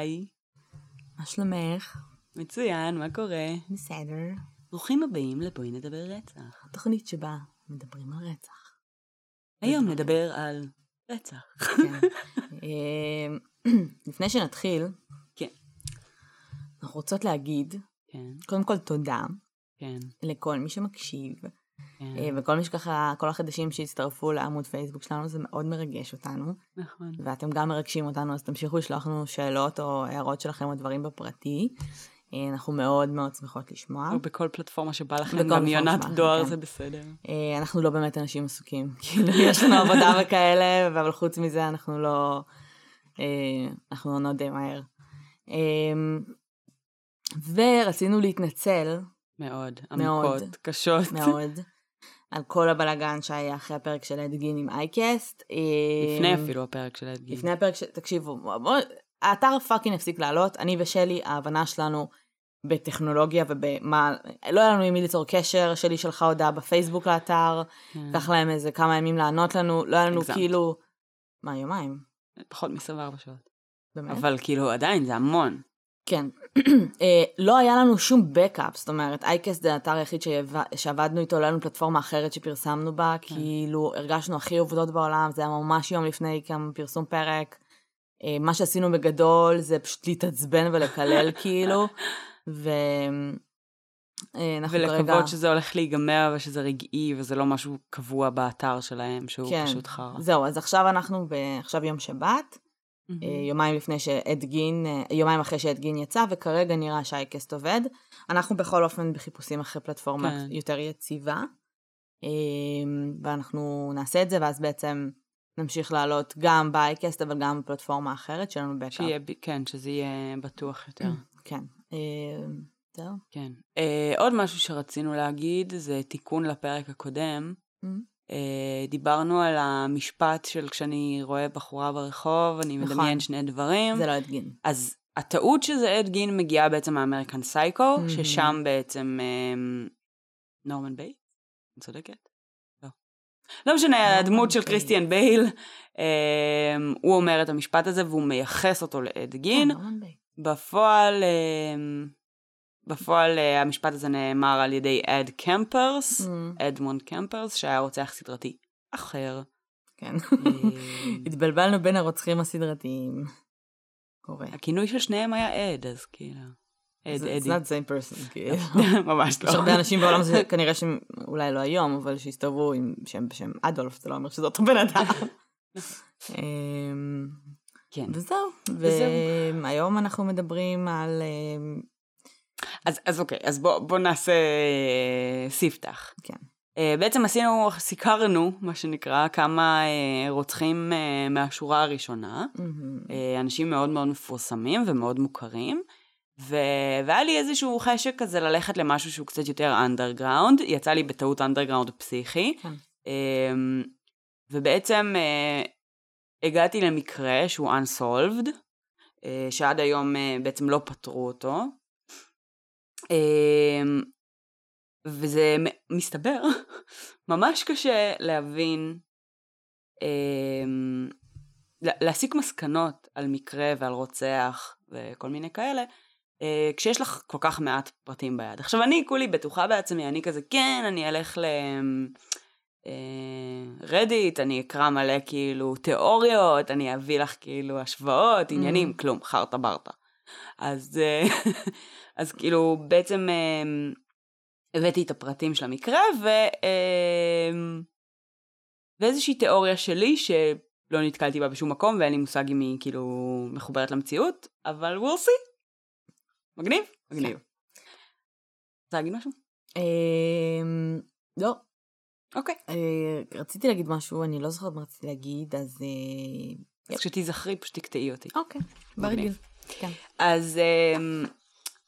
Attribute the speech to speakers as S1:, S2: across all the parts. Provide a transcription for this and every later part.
S1: היי.
S2: מה שלומך?
S1: מצוין, מה קורה?
S2: בסדר.
S1: ברוכים הבאים לבואי נדבר רצח.
S2: התוכנית שבה מדברים על רצח.
S1: היום נדבר על רצח.
S2: כן. אמ, לפני שנתחיל,
S1: כן.
S2: אנחנו רוצות להגיד,
S1: כן,
S2: קודם כל תודה
S1: כן,
S2: לכל מי שמקשיב, וכל מי שככה, כל החדשים שהצטרפו לעמוד פייסבוק שלנו, זה מאוד מרגש אותנו,
S1: נכון.
S2: ואתם גם מרגשים אותנו, אז תמשיכו לשלוח לנו שאלות או הערות שלכם או דברים בפרטי. אה, אנחנו מאוד מאוד שמחות לשמוע.
S1: או בכל פלטפורמה שבא לכם, גם יונת דואר
S2: כן.
S1: זה בסדר.
S2: אה, אנחנו לא באמת אנשים עסוקים, כאילו יש לנו עבודה וכאלה, אבל חוץ מזה אנחנו לא, אה, אנחנו עונות די מהר. אה, ורצינו להתנצל
S1: מאוד.
S2: מאוד.
S1: עמוקות, קשות.
S2: מאוד על כל הבלגן שהיה אחרי הפרק של אדגין עם אייקסט.
S1: לפני אפילו הפרק של אדגין.
S2: לפני הפרק, ש... תקשיבו, בוא- האתר fucking הפסיק לעלות, אני ושלי, ההבנה שלנו בטכנולוגיה ובמה, לא היה לנו עם מי ליצור קשר, שלי שלחה הודעה בפייסבוק לאתר,
S1: כן.
S2: לקח להם איזה כמה ימים לענות לנו, לא היה לנו. כאילו, מה, יומיים?
S1: פחות מ-24 שעות.
S2: באמת?
S1: אבל כאילו, עדיין, זה המון.
S2: כן. אה, לא היה לנו שום backup, זאת אומרת, iCast זה האתר היחיד שעבד- שעבדנו איתו, לא היה לנו פלטפורמה אחרת שפרסמנו בה,
S1: כן.
S2: כאילו הרגשנו הכי אבודות בעולם, זה היה ממש יום לפני גם פרסום פרק. אה, מה שעשינו בגדול זה פשוט להתעצבן ולקלל כאילו, ואנחנו כרגע...
S1: ולקוות שזה הולך להיגמר ושזה רגעי וזה לא משהו קבוע באתר שלהם, שהוא
S2: כן.
S1: פשוט חרא.
S2: זהו, אז עכשיו אנחנו, ב... עכשיו יום שבת, אה, יומיים לפני שאדגין, אה, יומיים אחרי שאדגין יצא, וכרגע נראה שהאייקסט עובד. אנחנו בכל אופן בחיפושים אחרי פלטפורמה
S1: כן.
S2: יותר יציבה, אה, ואנחנו נעשה את זה, ואז בעצם נמשיך לעלות גם באייקסט, אבל גם בפלטפורמה אחרת שלנו בקאפ.
S1: שיהיה, כן, שזה יהיה בטוח יותר.
S2: כן. זהו.
S1: כן. עוד משהו שרצינו להגיד זה תיקון לפרק הקודם. Uh, דיברנו על המשפט של כשאני רואה בחורה ברחוב, אני
S2: נכון.
S1: מדמיין שני דברים.
S2: זה לא אדגין.
S1: אז הטעות שזה אד גין מגיעה בעצם מאמריקן סייקו,
S2: Mhm.
S1: ששם בעצם אמ, נורמן בייטס? אני צודקת? לא. לא משנה, הדמות של. קריסטיאן בייל, אמ, הוא אומר את המשפט הזה והוא מייחס אותו לאד גין.
S2: נורמן בייטס.
S1: בפועל, אמ, בפועל אה, המשפט הזה נאמר על ידי אד קמפר,
S2: Mm,
S1: אדמונד קמפר, שהיה רוצח סדרתי אחר.
S2: כן.
S1: אמ,
S2: התבלבלנו בין הרוצחים הסדרתיים. קורה.
S1: הכינוי של שניהם היה אד, אז כאילו. אד,
S2: זה-
S1: אדי.
S2: It's not the same person, כאילו.
S1: ממש לא.
S2: יש הרבה אנשים בעולם הזה, כנראה שהם, אולי לא היום, אבל שהסתובבו עם שם בשם אדולף, זה לא אומר שזה אותו בן אדם. אמ,
S1: כן.
S2: וזהו.
S1: וזהו.
S2: והיום אנחנו מדברים על...
S1: אז, אז אוקיי, אז בוא, בוא נעשה אה, ספתח.
S2: כן.
S1: אה, בעצם עשינו, סיקרנו, מה שנקרא, כמה אה, רוצחים אה, מהשורה הראשונה.
S2: מהמם.
S1: אה, אנשים מאוד מאוד מפורסמים ומאוד מוכרים. ו... והיה לי איזשהו חשק כזה ללכת למשהו שהוא קצת יותר אנדרגראונד. יצא לי בטעות אנדרגראונד פסיכי.
S2: כן.
S1: אמ, ובעצם אה, הגעתי למקרה שהוא unsolved, אה, שעד היום אה, בעצם לא פתרו אותו. אמ, וזה מסתבר ממש קשה להבין, אמ, לה- להסיק מסקנות על מקרה ועל רוצח וכל מיני כאלה, אה, כשיש לך כל כך מעט פרטים ביד. עכשיו אני כולי בטוחה בעצמי, אני כזה, כן, אני אלך ל... רדיט, אני אקרא מלא כאילו תיאוריות, אני אביא לך כאילו השוואות, עניינים,
S2: Mm.
S1: כלום, חרטה ברטה. אז, אה, אז כאילו בעצם אה, הבאתי את הפרטים של המקרה, ו, אה, ואיזושהי תיאוריה שלי שלא נתקלתי בה בשום מקום, ואין לי מושג אם היא כאילו מחוברת למציאות, אבל we'll see. מגניב? מגניב. רוצה להגיד משהו?
S2: אמ, לא.
S1: אוקיי.
S2: אה, רציתי להגיד משהו, אני לא זוכרת מה רציתי להגיד, אז... אה,
S1: אז כשתיזכרי פשוט תקטעי אותי.
S2: אוקיי, ברגיל. כן.
S1: אז um,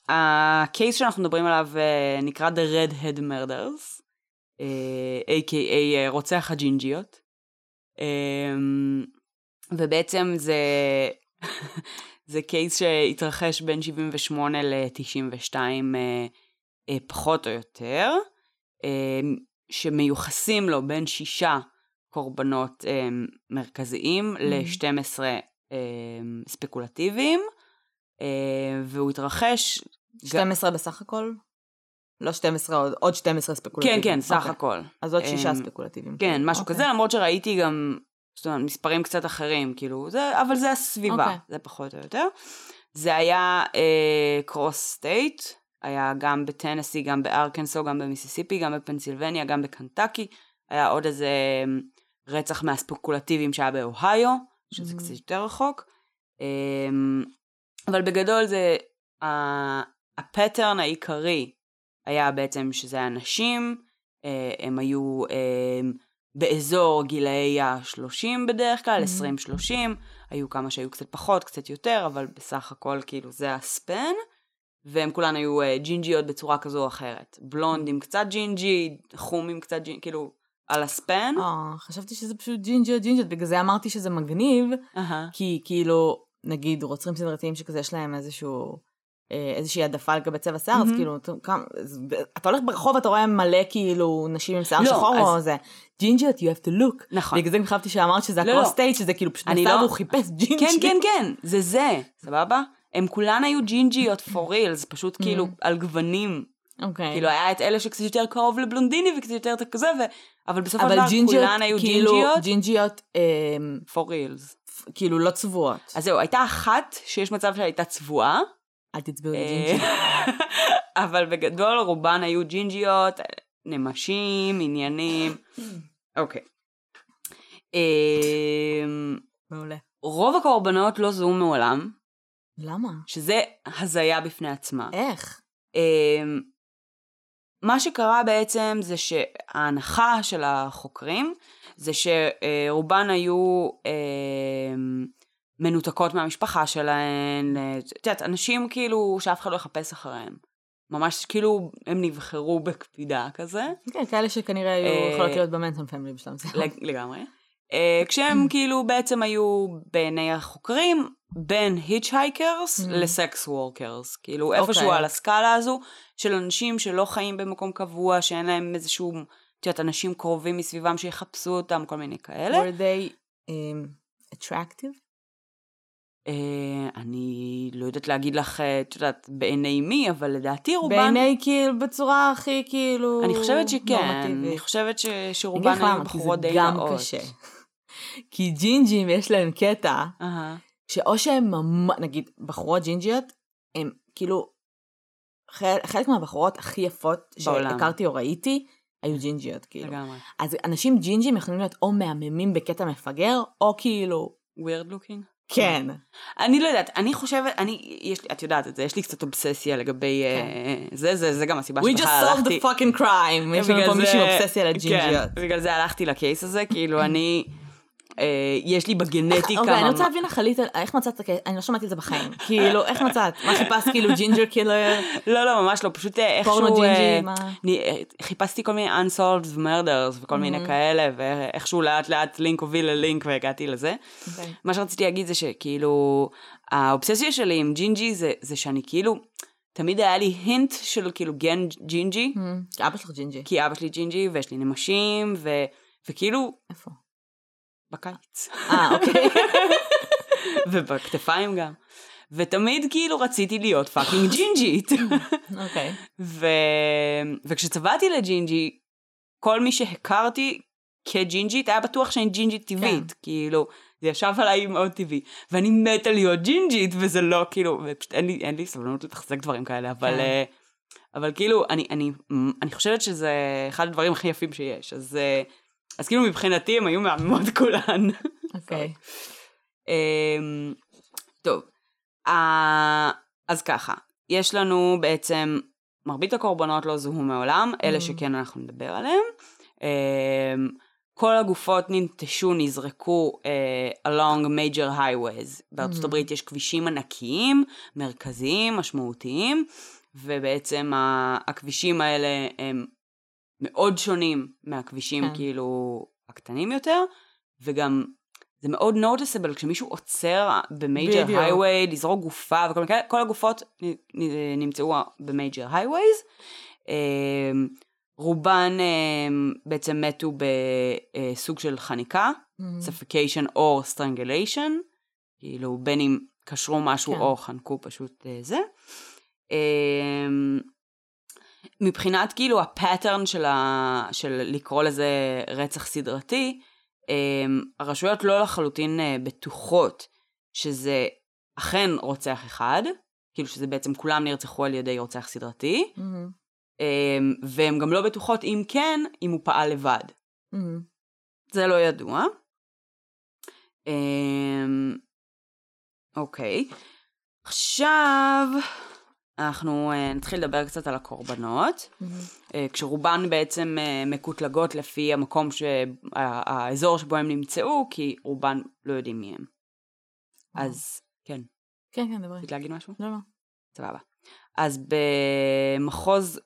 S1: הקייס שאנחנו מדברים עליו uh, נקרא The Red Head Murders, uh, a.k.a. uh, רוצח הג'ינג'יות. Um, ובעצם זה, זה קייס שהתרחש בין 78 ל-92 uh, uh, פחות או יותר, uh, שמיוחסים לו בין שישה קורבנות um, מרכזיים
S2: Mhm.
S1: ל-12 um, ספקולטיביים. אה, והוא התרחש...
S2: 12 בסך הכל? לא 12, עוד, עוד 12
S1: כן,
S2: ספקולטיביים.
S1: כן, סך
S2: אוקיי.
S1: הכל.
S2: אז עוד שישה
S1: אמ,
S2: ספקולטיביים.
S1: כן, משהו
S2: אוקיי.
S1: כזה, למרות שראיתי גם, זאת אומרת, מספרים קצת אחרים, כאילו, זה, אבל זה הסביבה,
S2: אוקיי.
S1: זה פחות או יותר. זה היה קרוס סטייט, היה גם בטנסי, גם בארקנסו, גם במיסיסיפי, גם בפנסילבניה, גם בקנטקי. היה עוד איזה אמ, רצח מהספקולטיביים שהיה באוהיו, שזה
S2: Mhm.
S1: קצת יותר רחוק. אמ, אבל בגדול זה, ה- ה pattern העיקרי היה בעצם שזה היה נשים, אה, הם היו אמ, באזור גילאי ה-30 בדרך כלל,
S2: Mhm.
S1: 20-30, היו כמה שהיו קצת פחות, קצת יותר, אבל בסך הכל כאילו זה ה span. והם כולן היו אה, ג'ינג'יות בצורה כזו או אחרת. בלונד עם קצת ג'ינג'י, חום עם קצת ג'ינג'י, כאילו, על ה span.
S2: אה, חשבתי שזה פשוט ג'ינג'יות ג'ינג'יות, בגלל זה אמרתי שזה מגניב,
S1: אהה.
S2: כי כאילו, נגיד רוצחים סדרתיים שכזה יש להם איזשהו, אה, איזושהי העדפה לגבי צבע שיער, אז
S1: מהמם.
S2: כאילו, אתה- אז ב- אתה הולך ברחוב, אתה רואה מלא כאילו נשים עם שיער
S1: לא,
S2: שחור,
S1: אז-
S2: או זה, ג'ינג'יות, you have to look.
S1: נכון.
S2: בגלל זה גם חשבתי שאמרת שזה
S1: לא,
S2: ה cross
S1: לא.
S2: state, שזה כאילו פשוט נסע
S1: לא-
S2: והוא חיפש ג'ינג'י.
S1: כן, כן, כן, זה זה, סבבה? הם כולן היו ג'ינג'יות for real, פשוט כאילו על גוונים.
S2: אוקיי.
S1: כאילו היה את אלה שקצת יותר קרוב לבלונדיני וקצת יותר כזה, ו... אבל בסופו של
S2: אבל
S1: דבר
S2: ג'ינג'יות,
S1: כולן היו
S2: כאילו,
S1: ג'ינג'יות
S2: ג'ינג'יות, אמ,
S1: for reals.
S2: כאילו לא צבועות.
S1: אז זהו, הייתה אחת שיש מצב שהייתה צבועה,
S2: אל תצביעו
S1: אה,
S2: לג'ינג'י.
S1: אבל בגדול רובן היו ג'ינג'יות, נמשים, עניינים. אוקיי. אמ,
S2: מעולה.
S1: רוב הקורבנות לא זוהו מעולם,
S2: למה?
S1: שזה הזיה בפני עצמה.
S2: איך?
S1: אמ, מה שקרה בעצם זה שההנחה של החוקרים זה שרובן היו אמ, מנותקות מהמשפחה שלהן, את יודעת, אנשים כאילו שאף אחד לא יחפש אחריהם. ממש כאילו הם נבחרו בקפידה כזה,
S2: כן, כאלה שכנראה היו
S1: אה,
S2: יכולות להיות במנטון פמילי בשלב.
S1: לג- לגמרי. אה, כשהם כאילו בעצם היו בעיני החוקרים בין היצ'הייקרס
S2: Mm.
S1: לסקס וורקרס. כאילו
S2: אוקיי.
S1: איפשהו על הסקאלה הזו של אנשים שלא חיים במקום קבוע, שאין להם איזשהו, את יודעת, אנשים קרובים מסביבם שיחפשו אותם, כל מיני כאלה.
S2: were they um, attractive?
S1: אה, אני לא יודעת להגיד לך, אה, את יודעת, בעיני מי, אבל לדעתי רובן...
S2: בעיני כאילו בצורה הכי כאילו
S1: אני חושבת שכן,
S2: נורמטיבית.
S1: אני חושבת ש-
S2: אני
S1: שרובן
S2: אגיד לך
S1: היו
S2: למה, כי
S1: בחורות
S2: זה
S1: די
S2: גם
S1: נאות.
S2: קשה. כי ג'ינג'ים יש להם קטע,
S1: אהה.
S2: שאו שהם ממש, נגיד, בחורות ג'ינג'יות, הם כאילו, חל- חלק מהבחורות הכי יפות
S1: בעולם.
S2: שהכרתי או ראיתי, היו ג'ינג'יות, כאילו.
S1: לגמרי.
S2: אז אנשים ג'ינג'ים יכולים להיות או מהממים בקטע מפגר, או כאילו,
S1: weird looking?
S2: כן.
S1: אני לא יודעת, אני חושבת, אני, יש לי, את יודעת את זה, יש לי קצת אובססיה לגבי אה, זה, זה, זה גם הסיבה
S2: We just
S1: שבכלל
S2: solved
S1: הלכתי.
S2: the fucking crime. יש לנו פה מישהו אובססיה לג'ינג'יות.
S1: כן, בגלל זה הלכתי לקייס הזה, כאילו אני, יש לי בגנטיקה
S2: אוקיי, אני רוצה להבין עלית, איך מצאת, אני לא שמעתי את זה בחיים. כאילו, איך מצאת? מה חיפשת, כאילו ginger killer,
S1: לא, לא, ממש לא, פשוט אה, איכשהו...
S2: פורנו
S1: אה,
S2: ג'ינג'י, מה?
S1: אה, חיפשתי כל מיני unsolved murders וכל מיני. כאלה, ואיכשהו לאט לאט לינק הוביל ללינק והגעתי לזה.
S2: אוקיי.
S1: מה שרציתי להגיד זה שכאילו, האובססיה שלי עם ג'ינג'י זה, שאני כאילו, תמיד היה לי hint של כאילו גן ג'ינג'י,
S2: Hmm, אבא שלך ג'ינג'י.
S1: כי אבא שלי ג'ינג'י ויש לי נמשים, ו, וכאילו,
S2: איפה?
S1: בקיץ.
S2: אה, אוקיי.
S1: ובכתפיים גם. ותמיד כאילו רציתי להיות fucking ג'ינג'ית.
S2: אוקיי.
S1: ו... וכשצבעתי לג'ינג'י, כל מי שהכרתי כג'ינג'ית היה בטוח שאני ג'ינג'ית טבעית,
S2: כן.
S1: כאילו, זה ישב עליי מאוד טבעי. ואני מתה להיות ג'ינג'ית, וזה לא, כאילו, ופשוט אין לי, אין לי סבלנות לתחזק דברים כאלה, אבל,
S2: כן.
S1: אה, אבל כאילו, אני, אני, אני חושבת שזה אחד הדברים הכי יפים שיש, אז, אה, אז כאילו מבחינתי הם היו מהממות כולן.
S2: אוקיי.
S1: אמ, טוב, אז ככה, יש לנו בעצם, מרבית הקורבנות לא זוהו מעולם, אלה
S2: Mm.
S1: שכן אנחנו נדבר עליהם. אמ, כל הגופות ננטשו, נזרקו uh, along major highways. בארצות
S2: Mm.
S1: הברית יש כבישים ענקיים, מרכזיים, משמעותיים, ובעצם ה- הכבישים האלה הם מאוד שונים מהכבישים
S2: כן.
S1: כאילו הקטנים יותר, וגם זה מאוד noticeable כשמישהו עוצר ב
S2: major.
S1: highway, לזרוק גופה וכל מיני כל הגופות נמצאו ב major highways. אמ, רובן אמ, בעצם מתו בסוג של חניקה, suffocation או strangulation, כאילו בין אם קשרו משהו
S2: כן.
S1: או חנקו פשוט אה, זה. מבחינת כאילו הפאטרן של, ה... של לקרוא לזה רצח סדרתי, אמ, הרשויות לא לחלוטין אה, בטוחות שזה אכן רוצח אחד, כאילו שזה בעצם כולם נרצחו על ידי רוצח סדרתי,
S2: מהמם,
S1: אמ, והן גם לא בטוחות אם כן, אם הוא פעל לבד.
S2: מהמם.
S1: זה לא ידוע. אמ, אוקיי. עכשיו אנחנו אה, נתחיל לדבר קצת על הקורבנות,
S2: מהמם.
S1: אה, כשרובן בעצם אה, מקוטלגות לפי המקום, ש... האזור שבו הם נמצאו, כי רובן לא יודעים מי הם. אז כן,
S2: כן, כן, דברי.
S1: רצית להגיד משהו?
S2: לא, לא.
S1: סבבה. אז במחוז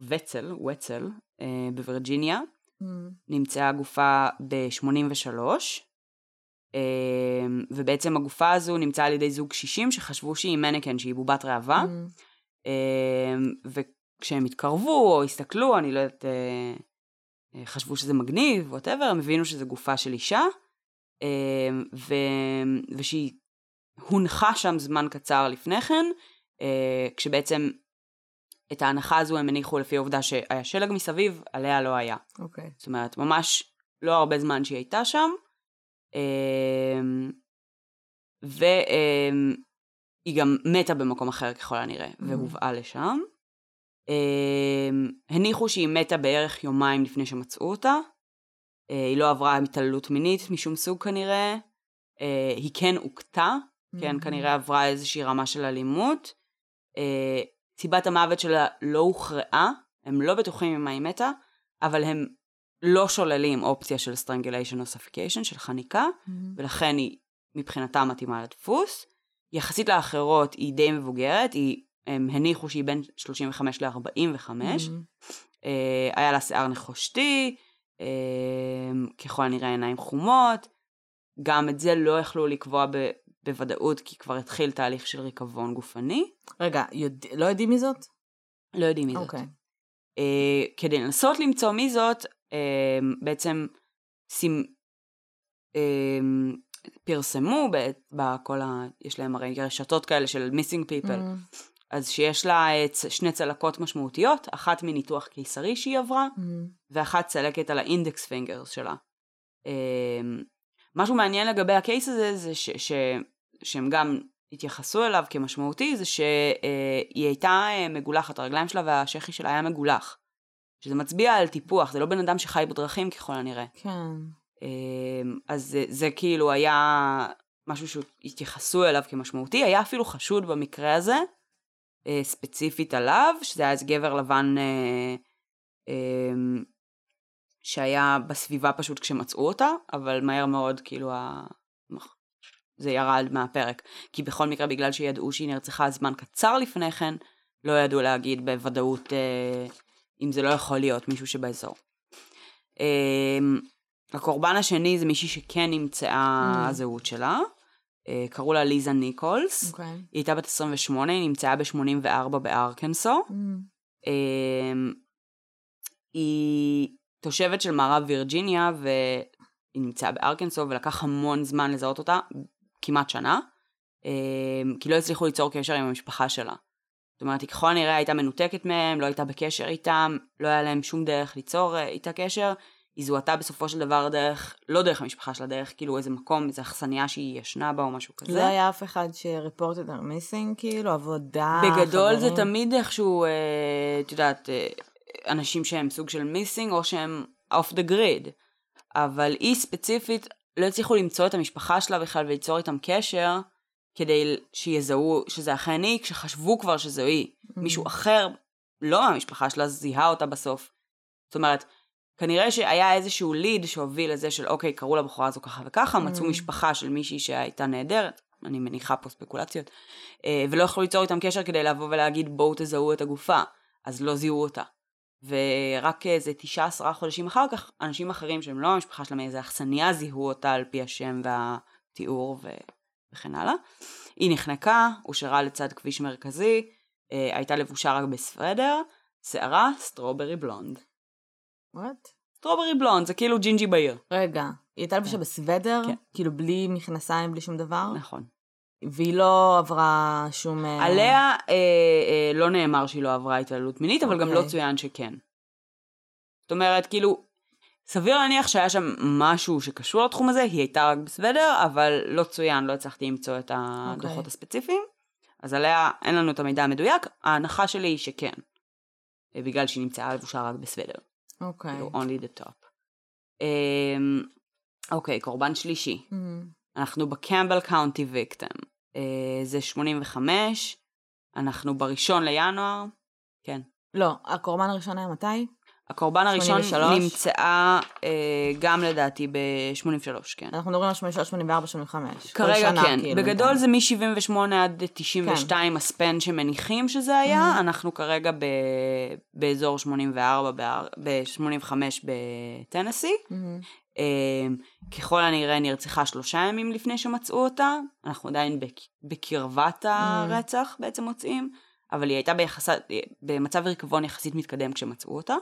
S1: וצל, וצל, אה, בווירג'יניה,
S2: מהמם.
S1: נמצאה גופה ב-83, ובעצם הגופה הזו נמצאה על ידי זוג קשישים שחשבו שהיא מנקן, שהיא בובת ראווה. אמ, וכשהם התקרבו או הסתכלו, אני לא יודעת, אה, אה, חשבו שזה מגניב, ווטאבר, הם הבינו שזו גופה של אישה, אמ, ו... ושהיא הונחה שם זמן קצר לפני כן, אה, כשבעצם את ההנחה הזו הם הניחו לפי העובדה שהיה שלג מסביב, עליה לא היה.
S2: אוקיי.
S1: זאת אומרת, ממש לא הרבה זמן שהיא הייתה שם. אמ, והיא גם מתה במקום אחר ככל הנראה,
S2: Mhm.
S1: והובאה לשם. אמ, הניחו שהיא מתה בערך יומיים לפני שמצאו אותה. אה, היא לא עברה התעללות מינית משום סוג כנראה. אה, היא כן הוכתה, כן,
S2: Mhm.
S1: כנראה עברה איזושהי רמה של אלימות. אה, סיבת המוות שלה לא הוכרעה, הם לא בטוחים ממה היא מתה, אבל הם לא שוללים אופציה של strangulation או suffocation, של חניקה,
S2: Mhm.
S1: ולכן היא מבחינתם מתאימה לדפוס. יחסית לאחרות היא די מבוגרת, היא, הם הניחו שהיא בין 35 ל-45,
S2: Mhm.
S1: אה, היה לה שיער נחושתי, אה, ככל הנראה עיניים חומות, גם את זה לא יכלו לקבוע ב, בוודאות, כי כבר התחיל תהליך של ריקבון גופני.
S2: רגע, יודע- לא יודעים מי זאת?
S1: לא יודעים מי זאת.
S2: אוקיי.
S1: אה, כדי לנסות למצוא מי זאת, בעצם סימ... אה, פרסמו בכל ה... יש להם הרי רשתות כאלה של missing people,
S2: Mhm.
S1: אז שיש לה אה, צ- שני צלקות משמעותיות, אחת מניתוח קיסרי שהיא עברה,
S2: Mhm.
S1: ואחת צלקת על ה index fingers שלה. אה, משהו מעניין לגבי הקייס הזה, זה ש... ש... שהם גם התייחסו אליו כמשמעותי, זה שהיא הייתה אה, מגולחת, הרגליים שלה והשחי שלה היה מגולח. שזה מצביע על טיפוח, זה לא בן אדם שחי בדרכים ככל הנראה.
S2: כן.
S1: אמ, אז זה, זה כאילו היה משהו שהתייחסו אליו כמשמעותי, היה אפילו חשוד במקרה הזה, אה, ספציפית עליו, שזה היה איזה גבר לבן אה, אמ, שהיה בסביבה פשוט כשמצאו אותה, אבל מהר מאוד כאילו ה... זה ירד מהפרק. כי בכל מקרה, בגלל שידעו שהיא נרצחה זמן קצר לפני כן, לא ידעו להגיד בוודאות אה, אם זה לא יכול להיות מישהו שבאזור. אה, הקורבן השני זה מישהי שכן נמצאה
S2: Mm.
S1: הזהות שלה. אה, קראו לה ליזה ניקולס.
S2: אוקיי.
S1: היא הייתה בת 28, היא נמצאה ב-84 בארקנסו.
S2: מהמם.
S1: אמ, היא תושבת של מערב וירג'יניה והיא נמצאה בארקנסו ולקח המון זמן לזהות אותה, כמעט שנה, אמ, כי לא הצליחו ליצור קשר עם המשפחה שלה. זאת אומרת, היא ככל הנראה הייתה מנותקת מהם, לא הייתה בקשר איתם, לא היה להם שום דרך ליצור אה, איתה קשר. היא זוהתה בסופו של דבר דרך, לא דרך המשפחה שלה, דרך כאילו איזה מקום, איזה אכסניה שהיא ישנה בה או משהו כזה.
S2: לא היה אף אחד על missing, כאילו, עבודה,
S1: בגדול זה
S2: חברים?
S1: תמיד איכשהו, אה, את יודעת, אה, אנשים שהם סוג של missing או שהם off the grid. אבל היא ספציפית, לא הצליחו למצוא את המשפחה שלה בכלל וליצור איתם קשר, כדי שיזהו שזה אכן היא, כשחשבו כבר שזו היא.
S2: Mm.
S1: מישהו אחר, לא מהמשפחה שלה, זיהה אותה בסוף. זאת אומרת, כנראה שהיה איזשהו lead שהוביל לזה של אוקיי, קראו לבחורה הזו ככה וככה, מצאו
S2: Mm.
S1: משפחה של מישהי שהייתה נהדרת, אני מניחה פה ספקולציות, אה, ולא יכלו ליצור איתם קשר כדי לבוא ולהגיד בואו תזהו את הגופה, אז לא זיהו אותה. ורק איזה תשעה עשרה חודשים אחר כך, אנשים אחרים שהם לא המשפחה שלהם, איזה אכסניה זיהו אותה על פי השם והתיאור ו... וכן הלאה. היא נחנקה, הושארה לצד כביש מרכזי, אה, הייתה לבושה רק בסוודר, שערה strawberry blonde.
S2: What?
S1: Strawberry blonde זה כאילו ג'ינג'י בעיר.
S2: רגע, היא הייתה לבושה בסוודר?
S1: כן.
S2: כאילו בלי מכנסיים, בלי שום דבר?
S1: נכון.
S2: והיא לא עברה שום... אה,
S1: עליה אה, אה, לא נאמר שהיא לא עברה התעללות מינית, אבל גם לא
S2: אוקיי.
S1: צוין שכן. זאת אומרת, כאילו, סביר להניח שהיה שם משהו שקשור לתחום הזה, היא הייתה רק בסוודר, אבל לא צוין, לא הצלחתי למצוא את הדוחות
S2: אוקיי.
S1: הספציפיים. אז עליה אין לנו את המידע המדויק, ההנחה שלי היא שכן. אה, בגלל שהיא נמצאה לבושה רק בסוודר.
S2: אוקיי.
S1: כאילו, only the top. אמ, אוקיי, קורבן שלישי.
S2: Mhm.
S1: אנחנו בקמבל קאונטי ויקטם. זה 85, אנחנו בראשון לינואר. כן.
S2: לא, הקורבן הראשון היה מתי?
S1: הקורבן הראשון
S2: 83?
S1: נמצאה אה, גם לדעתי ב-83, כן.
S2: אנחנו מדברים על 83, 84, 85. כל
S1: כרגע
S2: שנה,
S1: כן,
S2: כאילו,
S1: בגדול
S2: בינתיים.
S1: זה מ-78 עד 92 הספן שמניחים שזה היה, אנחנו כרגע ב- באזור 84, ב-85 בטנסי.
S2: מהמם.
S1: אה, ככל הנראה נרצחה שלושה ימים לפני שמצאו אותה, אנחנו עדיין בק- בקרבת הרצח בעצם מוצאים, אבל היא הייתה ביחס... במצב ריקבון יחסית מתקדם כשמצאו אותה.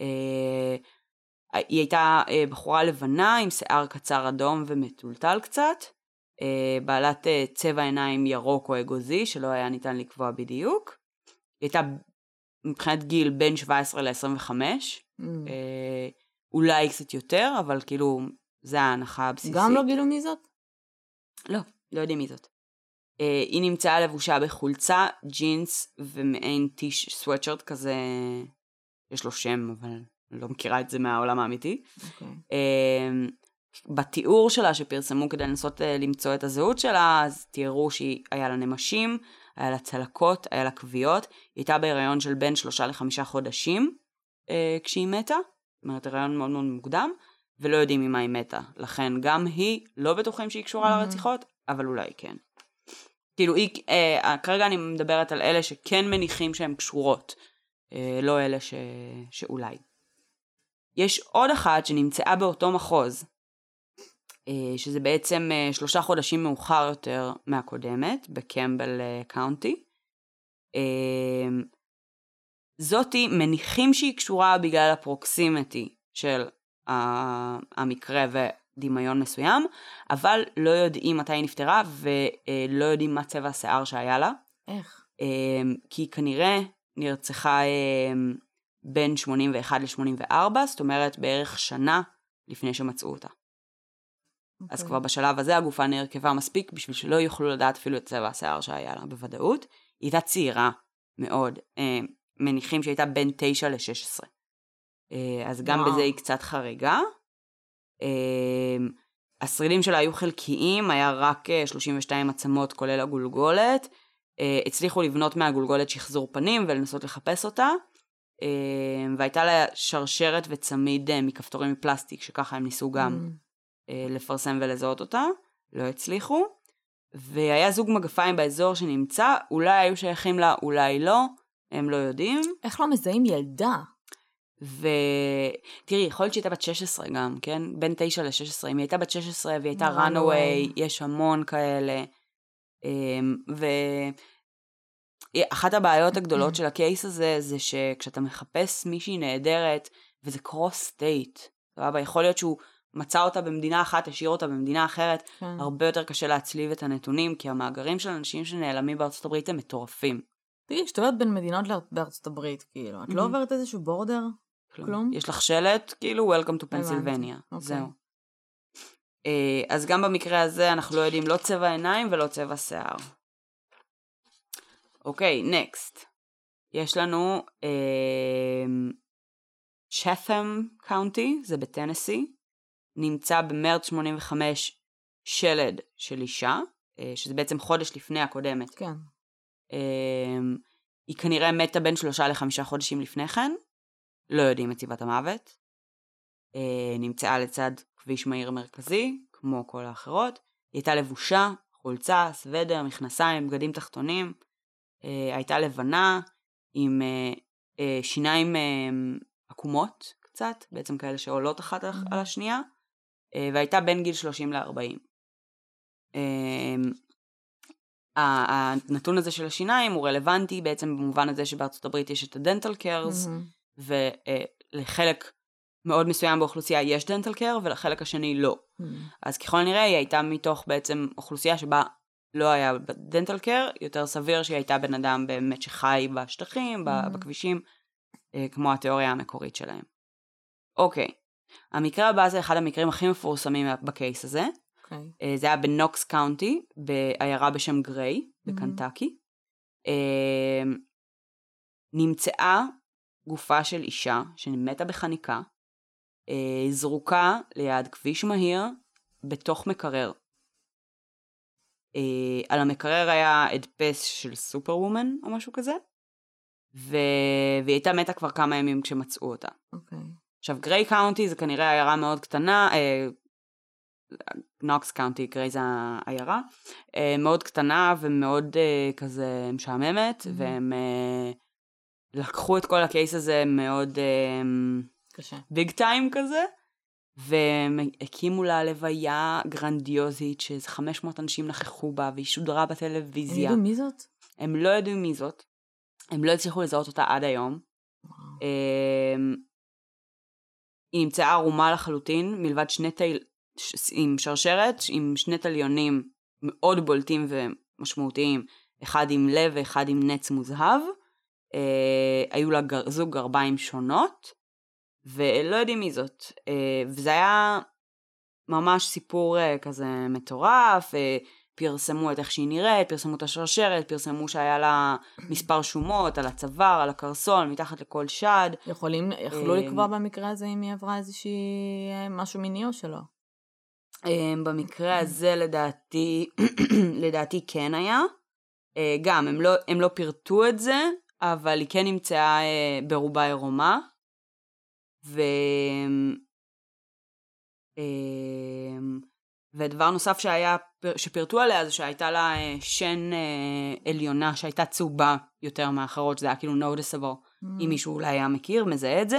S1: אה, היא הייתה אה, בחורה לבנה עם שיער קצר אדום ומטולטל קצת, אה, בעלת אה, צבע עיניים ירוק או אגוזי, שלא היה ניתן לקבוע בדיוק. היא הייתה מבחינת גיל בין 17 ל-25,
S2: Mhm.
S1: אה, אולי קצת יותר, אבל כאילו, זה ההנחה הבסיסית.
S2: גם לא גילו מי זאת?
S1: לא, לא יודעים מי זאת. אה, היא נמצאה לבושה בחולצה, ג'ינס ומעין טיש סוואטשרט כזה, יש לו שם, אבל אני לא מכירה את זה מהעולם האמיתי.
S2: אוקיי.
S1: אה, בתיאור שלה שפרסמו כדי לנסות אה, למצוא את הזהות שלה, אז תיארו שהיה לה נמשים, היה לה צלקות, היה לה כוויות, היא הייתה בהיריון של בין שלושה לחמישה חודשים אה, כשהיא מתה, זאת אומרת הריון מאוד מאוד מוקדם, ולא יודעים ממה היא מתה. לכן גם היא, לא בטוחים שהיא קשורה
S2: מהמם.
S1: לרציחות, אבל אולי כן. כאילו, היא, אה, כרגע אני מדברת על אלה שכן מניחים שהן קשורות, לא אלה ש, שאולי. יש עוד אחת שנמצאה באותו מחוז, אה, שזה בעצם אה, שלושה חודשים מאוחר יותר מהקודמת, בקמבל אה, קאונטי. אה, זאתי מניחים שהיא קשורה בגלל הפרוקסימטי של המקרה ודמיון מסוים, אבל לא יודעים מתי היא נפטרה ולא יודעים מה צבע השיער שהיה לה,
S2: איך?
S1: אה, כי כנראה נרצחה אה, בין 81 ל-84, זאת אומרת בערך שנה לפני שמצאו אותה. אז
S2: אוקיי.
S1: כבר בשלב הזה הגופה נרכבה מספיק בשביל שלא יוכלו לדעת אפילו את צבע השיער שהיה לה בוודאות. היא הייתה צעירה מאוד, אה, מניחים שהייתה בין 9 ל-16. אה, אז גם
S2: וואו.
S1: בזה היא קצת חריגה. אה, השרידים שלה היו חלקיים, היה רק אה, 32 עצמות כולל הגולגולת. אה, הצליחו לבנות מהגולגולת שחזור פנים ולנסות לחפש אותה. אה, והייתה לה שרשרת וצמיד אה, מכפתורים מפלסטיק, שככה הם ניסו גם. אה, לפרסם ולזהות אותה, לא הצליחו. והיה זוג מגפיים באזור שנמצא, אולי היו שייכים לה, אולי לא, הם לא יודעים.
S2: איך לא מזהים ילדה?
S1: ותראי, יכול להיות שהיא הייתה בת 16 גם, כן? בין 9 ל-16. אם היא הייתה בת 16 והיא הייתה
S2: runaway,
S1: יש המון כאלה. אמ, ואחת הבעיות הגדולות של הקייס הזה, זה שכשאתה מחפש מישהי נהדרת, וזה קרוס סטייט, סבבה? יכול להיות שהוא מצא אותה במדינה אחת, השאיר אותה במדינה אחרת,
S2: כן.
S1: הרבה יותר קשה להצליב את הנתונים, כי המאגרים של אנשים שנעלמים בארצות הברית הם מטורפים.
S2: תראי, כשאת עוברת בין מדינות בארצות הברית, כאילו, את לא
S1: Mhm.
S2: עוברת איזשהו בורדר? כלום?
S1: יש לך שלט, כאילו, Welcome to פנסילבניה.
S2: אוקיי.
S1: זהו. אה, אז גם במקרה הזה אנחנו לא יודעים לא צבע עיניים ולא צבע שיער. אוקיי, נקסט. יש לנו צ'ת'ם קאונטי, זה בטנסי. נמצא במרץ 85 שלד של אישה, אה, שזה בעצם חודש לפני הקודמת.
S2: כן.
S1: אמ, היא כנראה מתה בין שלושה לחמישה חודשים לפני כן, לא יודעים את סיבת המוות. אה, נמצאה לצד כביש מהיר מרכזי, כמו כל האחרות. היא הייתה לבושה, חולצה, סוודר, מכנסיים, בגדים תחתונים. אה, הייתה לבנה, עם אה, שיניים עקומות קצת, בעצם כאלה שעולות אחת על- השנייה, והייתה בין גיל 30 ל-40. אמ, ה- הנתון הזה של השיניים הוא רלוונטי בעצם במובן הזה שבארצות הברית יש את הדנטל קרס,
S2: מהמם.
S1: ולחלק מאוד מסוים באוכלוסייה יש דנטל קר ולחלק השני לא.
S2: מהמם.
S1: אז ככל הנראה היא הייתה מתוך בעצם אוכלוסייה שבה לא היה דנטל קר, יותר סביר שהיא הייתה בן אדם באמת שחי בשטחים,
S2: Mhm.
S1: בכבישים, אה, כמו התיאוריה המקורית שלהם. אוקיי, המקרה הבא זה אחד המקרים הכי מפורסמים בקייס הזה.
S2: אוקיי.
S1: אה, זה היה בנוקס קאונטי, בעיירה בשם גריי, בקנטקי. אה, נמצאה גופה של אישה שמתה בחניקה, אה, זרוקה ליד כביש מהיר בתוך מקרר. אה, על המקרר היה הדפס של Superwoman או משהו כזה, ו... והיא הייתה מתה כבר כמה ימים כשמצאו אותה.
S2: אוקיי.
S1: עכשיו, גריי county זה כנראה עיירה מאוד קטנה, אה, נוקס county, גריי זה העיירה, אה, מאוד קטנה ומאוד אה, כזה משעממת,
S2: Mhm.
S1: והם אה, לקחו את כל ה case הזה מאוד אה,
S2: קשה.
S1: ביג טיים כזה, והם הקימו לה לוויה גרנדיוזית, שאיזה 500 אנשים נכחו בה, והיא שודרה
S2: הם
S1: בטלוויזיה.
S2: ידעו מי זאת?
S1: הם לא ידעו מי זאת, הם לא הצליחו לזהות אותה עד היום. אמ, היא נמצאה ערומה לחלוטין, מלבד שני תל... עם שרשרת, עם שני תליונים מאוד בולטים ומשמעותיים, אחד עם לב ואחד עם נץ מוזהב. אה, היו לה גר... זוג גרביים שונות, ולא יודעים מי זאת. אה, וזה היה ממש סיפור אה, כזה מטורף, אה, פרסמו את איך שהיא נראית, פרסמו את השרשרת, פרסמו שהיה לה מספר שומות על הצוואר, על הקרסול, מתחת לכל שד.
S2: יכולים, יכלו לקבוע במקרה הזה אם היא עברה איזושהי משהו מיני או שלא?
S1: במקרה הזה לדעתי, לדעתי כן היה. גם, הם לא, הם לא פירטו את זה, אבל היא כן נמצאה אה, ברובה עירומה. ו... אמ, ודבר נוסף שהיה, שפירטו עליה זה שהייתה לה אה, שן אה, עליונה שהייתה צהובה יותר מאחרות, שזה היה כאילו noticeable. אם מישהו אולי היה מכיר, מזהה את זה.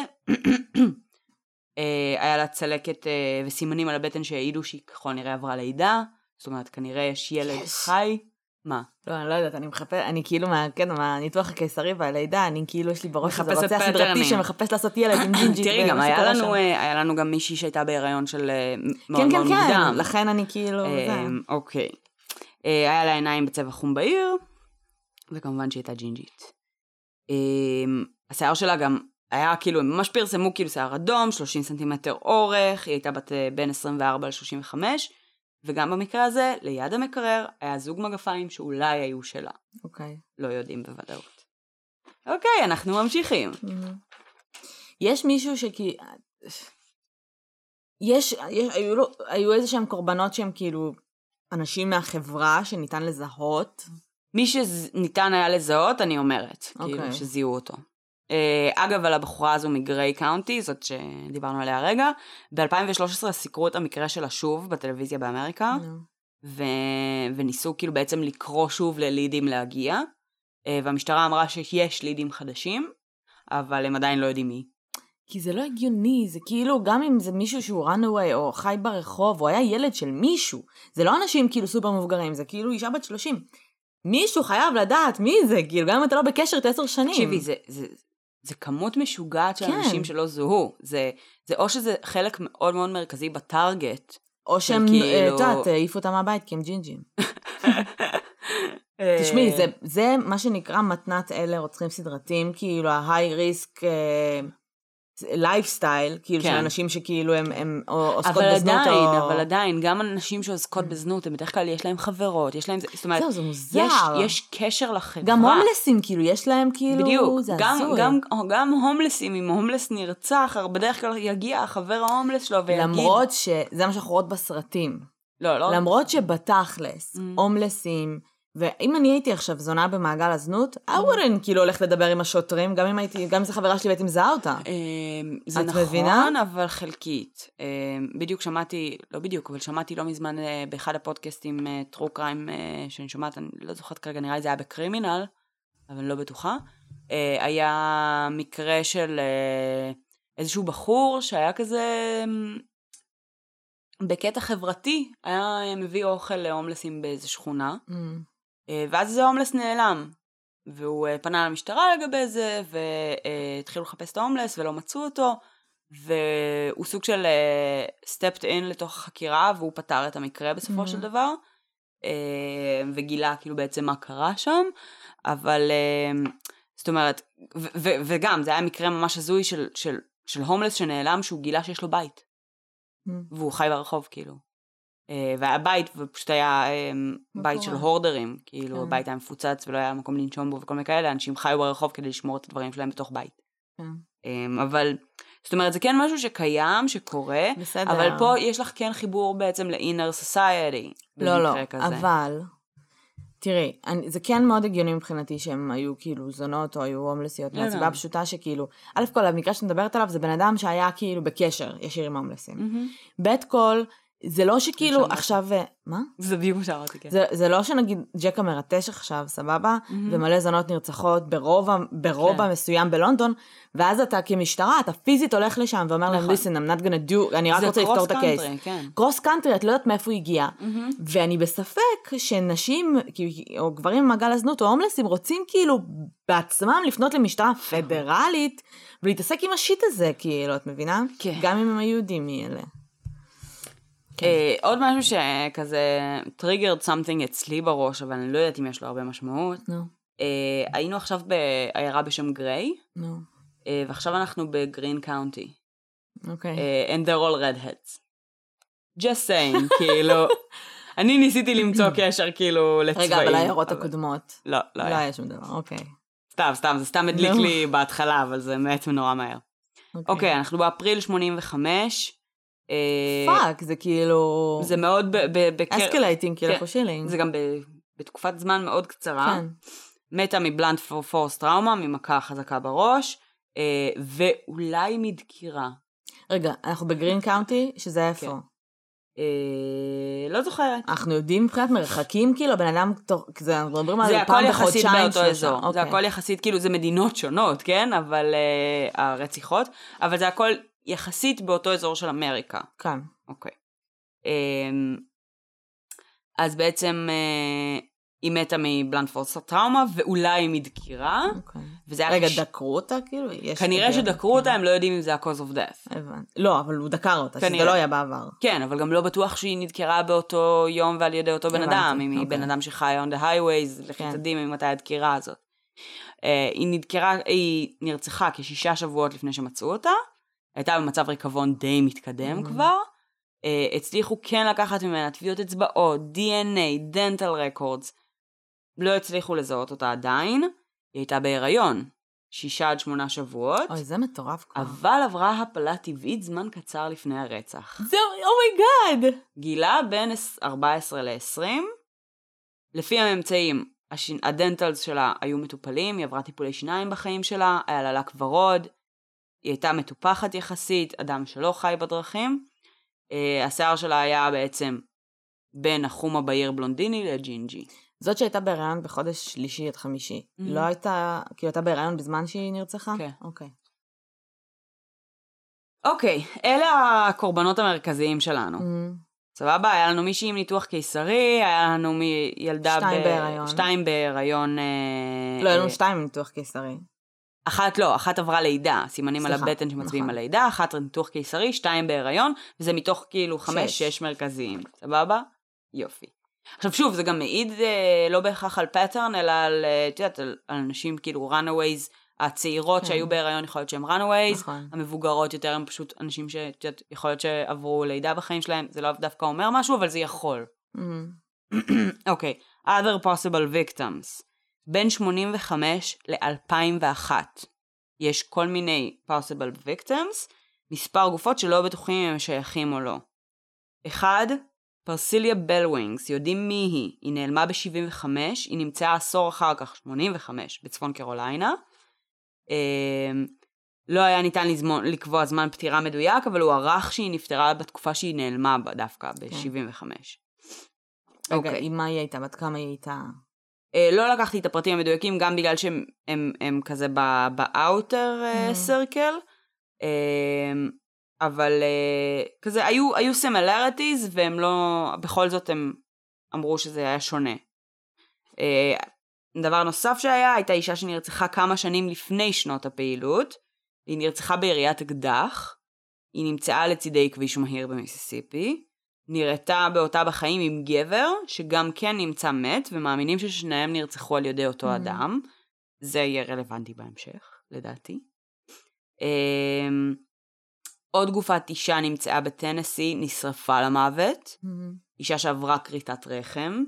S1: אה, היה לה צלקת וסימנים על הבטן שהעידו שהיא ככל הנראה עברה לידה. זאת אומרת, כנראה יש ילד
S2: יש.
S1: חי. מה?
S2: לא, אני לא יודעת, אני מחפש, אני כאילו, מה, כן, מהניתוח הקיסרי והלידה, אני כאילו, יש לי בראש איזה
S1: מחפשת
S2: רוצח סדרתי. שמחפש לעשות ילד עם ג'ינג'ית.
S1: תראי, גם היה לנו. אה, היה לנו גם מישהי שהייתה בהיריון של אה, מאוד
S2: כן, כן,
S1: מאוד
S2: כן,
S1: מוקדם.
S2: לכן אני כאילו, זה.
S1: אמ, אוקיי. אה, היה לה עיניים בצבע חום בהיר, וכמובן שהיא הייתה ג'ינג'ית. אמ, השיער שלה גם היה כאילו, הם ממש פרסמו כאילו שיער אדום, 30 סנטימטר אורך, היא הייתה בת אה, בין 24 ל-35, וגם במקרה הזה, ליד המקרר, היה זוג מגפיים שאולי היו שלה.
S2: אוקיי.
S1: לא יודעים בוודאות. אוקיי, אנחנו ממשיכים.
S2: יש מישהו שכי... יש, יש היו, לו- היו איזה שהם קורבנות שהם כאילו אנשים מהחברה שניתן לזהות.
S1: מי שניתן היה לזהות, אני אומרת. כאילו,
S2: אוקיי.
S1: שזיהו אותו. Uh, אגב, על הבחורה הזו מגריי קאונטי, זאת שדיברנו עליה הרגע, ב-2013 סיקרו את המקרה שלה שוב בטלוויזיה באמריקה. ו... וניסו כאילו בעצם לקרוא שוב ללידים להגיע, uh, והמשטרה אמרה שיש לידים חדשים, אבל הם עדיין לא יודעים מי.
S2: כי זה לא הגיוני, זה כאילו, גם אם זה מישהו שהוא runaway או חי ברחוב, או היה ילד של מישהו, זה לא אנשים כאילו סופר מבוגרים, זה כאילו אישה בת 30. מישהו חייב לדעת מי זה, כאילו, גם אם אתה לא בקשר את עשר שנים.
S1: תקשיבי, זה, זה, זה כמות משוגעת של
S2: כן.
S1: אנשים שלא זוהו. זה, זה או שזה חלק מאוד מאוד מרכזי ב target.
S2: או שהם,
S1: כאילו-
S2: אה, את יודעת, העיפו אותם מהבית כי הם ג'ינג'ים. תשמעי,
S1: אה,
S2: זה, זה מה שנקרא מתנת אלה רוצחים סדרתיים, כאילו ה-high risk lifestyle, כאילו
S1: כן.
S2: של אנשים שכאילו הם, הם עוסקות
S1: אבל
S2: בזנות
S1: עדיין,
S2: או...
S1: אבל עדיין, גם אנשים שעוסקות בזנות, הם בדרך כלל יש להם חברות, יש להם, זאת אומרת,
S2: זהו, זה מוזר.
S1: יש, יש קשר לחברה.
S2: גם הומלסים, כאילו, יש להם כאילו...
S1: בדיוק,
S2: זה
S1: גם,
S2: הזוי.
S1: גם, גם הומלסים, אם הומלס נרצח, בדרך כלל יגיע החבר ההומלס שלו ויגיד...
S2: למרות שזה מה שאנחנו רואות בסרטים.
S1: לא, לא.
S2: למרות שבתכלס,
S1: Mm.
S2: הומלסים, ואם אני הייתי עכשיו זונה במעגל הזנות, I wouldn't כאילו הולכת לדבר עם השוטרים, גם אם הייתי, גם אם זו חברה שלי והייתי מזהה אותה.
S1: אמ, זה נכון,
S2: מבינה?
S1: אבל חלקית. אמ, בדיוק שמעתי, לא בדיוק, אבל שמעתי לא מזמן אה, באחד הפודקאסטים טרו קריים שאני שומעת, אני לא זוכרת כרגע, נראה לי זה היה בקרימינל, אבל אני לא בטוחה. אה, היה מקרה של אה, איזשהו בחור שהיה כזה אמ, בקטע חברתי, היה מביא אוכל להומלסים באיזה שכונה.
S2: Mm.
S1: אה, ואז איזה הומלס נעלם. והוא אה, פנה למשטרה לגבי זה, והתחילו לחפש את ההומלס ולא מצאו אותו, והוא סוג של סטפט אין לתוך החקירה, והוא פתר את המקרה בסופו
S2: Mhm.
S1: של דבר. אה, וגילה כאילו בעצם מה קרה שם, אבל אה, זאת אומרת, ו- ו- וגם זה היה מקרה ממש הזוי של, של, של הומלס שנעלם שהוא גילה שיש לו בית,
S2: Mm.
S1: והוא חי ברחוב כאילו. אה, והיה בית, ופשוט היה אה, בית של? הורדרים, כאילו
S2: כן.
S1: הבית היה מפוצץ ולא היה מקום לנשום בו וכל מיני כאלה, אנשים חיו ברחוב כדי לשמור את הדברים שלהם בתוך בית.
S2: כן.
S1: אה, אבל, זאת אומרת, זה כן משהו שקיים, שקורה,
S2: בסדר.
S1: אבל פה יש לך כן חיבור בעצם ל-inner society.
S2: לא, לא,
S1: כזה.
S2: אבל, תראי, אני, זה כן מאוד הגיוני מבחינתי שהם היו כאילו זונות או היו הומלסיות,
S1: לא,
S2: מהסיבה
S1: לא.
S2: הפשוטה שכאילו, א' כל המקרה שאת מדברת עליו זה בן אדם שהיה כאילו בקשר ישיר עם הומלסים.
S1: מהמם.
S2: ב' כל, זה לא שכאילו. עכשיו, אה, מה?
S1: זה בדיוק מה שאמרתי, כן.
S2: זה, זה לא שנגיד ג'ק המרטש עכשיו, סבבה?
S1: מהמם.
S2: ומלא זונות נרצחות ברובע, ברובע
S1: כן.
S2: מסוים בלונדון, ואז אתה כמשטרה, אתה פיזית הולך לשם ואומר להם,
S1: נכון.
S2: listen, I'm not gonna do, אני רק
S1: זה
S2: רוצה לפתור את
S1: ה
S2: case.
S1: country, כן.
S2: Cross country, את לא יודעת מאיפה הוא הגיע.
S1: מהמם.
S2: ואני בספק שנשים, או גברים ממעגל הזנות או הומלסים רוצים כאילו בעצמם לפנות למשטרה פדרלית ולהתעסק עם ה shit הזה, כאילו, את מבינה?
S1: כן.
S2: גם אם הם היהודים מאלה. כן.
S1: אה, עוד משהו שכזה triggered something אצלי בראש, אבל אני לא יודעת אם יש לו הרבה משמעות.
S2: נו,
S1: אה, היינו עכשיו בעיירה בשם גריי,
S2: נו,
S1: אה, ועכשיו אנחנו בגרין county.
S2: אוקיי.
S1: and they're all redheads. just saying, כאילו, אני ניסיתי למצוא קשר כאילו לצבעים.
S2: רגע, אבל העיירות
S1: אבל-
S2: הקודמות.
S1: לא, לא
S2: לא
S1: היה.
S2: היה שום דבר, אוקיי.
S1: סתם, סתם, זה סתם הדליק
S2: נו.
S1: לי בהתחלה, אבל זה מת נורא מהר. אוקיי, אנחנו באפריל 85. אה,
S2: fuck, זה כאילו...
S1: זה מאוד בקר...
S2: escalating, כאילו
S1: כן.
S2: פושילינג.
S1: זה גם בתקופת זמן מאוד קצרה.
S2: כן.
S1: מתה מ blunt force trauma, ממכה חזקה בראש, אה, ואולי מדקירה.
S2: רגע, אנחנו בגרין county, שזה איפה?
S1: כן. אה, לא זוכרת.
S2: אנחנו יודעים מבחינת מרחקים, כאילו, בן אדם, זה, אנחנו מדברים על פעם
S1: יחסית
S2: בחודשיים,
S1: באותו
S2: שלושה.
S1: אזור. זה
S2: אוקיי.
S1: הכל יחסית, כאילו זה מדינות שונות, כן? אבל הרציחות, אבל זה הכל יחסית באותו אזור של אמריקה.
S2: כאן.
S1: אוקיי. Um, אז בעצם uh, היא מתה מבלנדפורס טראומה, ואולי מדקירה,
S2: אוקיי.
S1: וזה היה...
S2: רגע, דקרו אותה, כאילו?
S1: כנראה שדקרו. אותה, הם לא יודעים אם זה ה-cause of death.
S2: הבנתי. לא, אבל הוא דקר אותה, שזה. לא היה בעבר.
S1: כן, אבל גם לא בטוח שהיא נדקרה באותו יום ועל ידי אותו בן אדם, אם היא
S2: אוקיי.
S1: בן אדם שחי on the highways, לכי
S2: כן.
S1: תדעי ממתי הדקירה הזאת. אה, היא נדקרה, היא נרצחה כשישה שבועות לפני שמצאו אותה, הייתה במצב ריקבון די מתקדם
S2: Mhm.
S1: כבר, אה, הצליחו כן לקחת ממנה טביעות אצבעות, DNA, dental records, לא הצליחו לזהות אותה עדיין, היא הייתה בהיריון, שישה עד שמונה שבועות,
S2: אוי, זה מטורף כבר.
S1: אבל עברה הפלה טבעית זמן קצר לפני הרצח.
S2: זהו, oh my god!
S1: גילה בין 14 ל-20. לפי הממצאים, השין... ה dentals שלה היו מטופלים, היא עברה טיפולי שיניים בחיים שלה, היה לה לק ורוד, היא הייתה מטופחת יחסית, אדם שלא חי בדרכים. Uh, השיער שלה היה בעצם בין החום הבהיר בלונדיני לג'ינג'י.
S2: זאת שהייתה בהיריון בחודש שלישי עד חמישי.
S1: Mhm.
S2: לא הייתה, כאילו הייתה בהיריון בזמן שהיא נרצחה?
S1: כן.
S2: אוקיי.
S1: אוקיי, אלה הקורבנות המרכזיים שלנו.
S2: Mhm.
S1: סבבה? היה לנו מישהי עם ניתוח קיסרי, היה לנו מי... ילדה...
S2: שתיים
S1: ב...
S2: בהיריון.
S1: שתיים בהיריון. אה,
S2: לא, היו
S1: אה,
S2: לנו שתיים ניתוח קיסרי.
S1: אחת לא, אחת עברה לידה, סימנים על
S2: סליחה,
S1: הבטן שמצביעים
S2: נכון.
S1: על לידה, אחת ניתוח קיסרי, שתיים בהיריון, וזה מתוך כאילו חמש,
S2: שש.
S1: שש מרכזיים, סבבה? יופי. עכשיו שוב, זה גם מעיד אה, לא בהכרח על פטרן, אלא על, אה, את יודעת, על, על נשים כאילו runaways, הצעירות
S2: כן.
S1: שהיו בהיריון יכול להיות שהן runaways,
S2: נכון.
S1: המבוגרות יותר הם פשוט אנשים שאת יודעת, יכול להיות שעברו לידה בחיים שלהם, זה לא דווקא אומר משהו, אבל זה יכול.
S2: Mhm.
S1: אוקיי, other possible victims. בין 85 ל-2001 יש כל מיני possible victims, מספר גופות שלא בטוחים אם הם שייכים או לא. אחד, פרסיליה בלווינגס, יודעים מי היא, היא נעלמה ב-75, היא נמצאה עשור אחר כך, 85, בצפון קרוליינה. אמ, לא היה ניתן לזמון, לקבוע זמן פטירה מדויק, אבל הוא ערך שהיא נפטרה בתקופה שהיא נעלמה בה דווקא, ב-75.
S2: רגע,
S1: אוקיי.
S2: עם מה היא הייתה? בת כמה היא הייתה?
S1: אה, לא לקחתי את הפרטים המדויקים, גם בגלל שהם הם, הם כזה באאוטר. סרקל, אבל אה, כזה היו, היו similarities והם לא, בכל זאת הם אמרו שזה היה שונה. אה, דבר נוסף שהיה, הייתה אישה שנרצחה כמה שנים לפני שנות הפעילות, היא נרצחה ביריית אקדח, היא נמצאה לצידי כביש מהיר במיסיסיפי, נראתה באותה בחיים עם גבר, שגם כן נמצא מת, ומאמינים ששניהם נרצחו על ידי אותו
S2: Mhm.
S1: אדם. זה יהיה רלוונטי בהמשך, לדעתי. אמ, עוד גופת אישה נמצאה בטנסי, נשרפה למוות.
S2: מהמם.
S1: אישה שעברה כריתת רחם,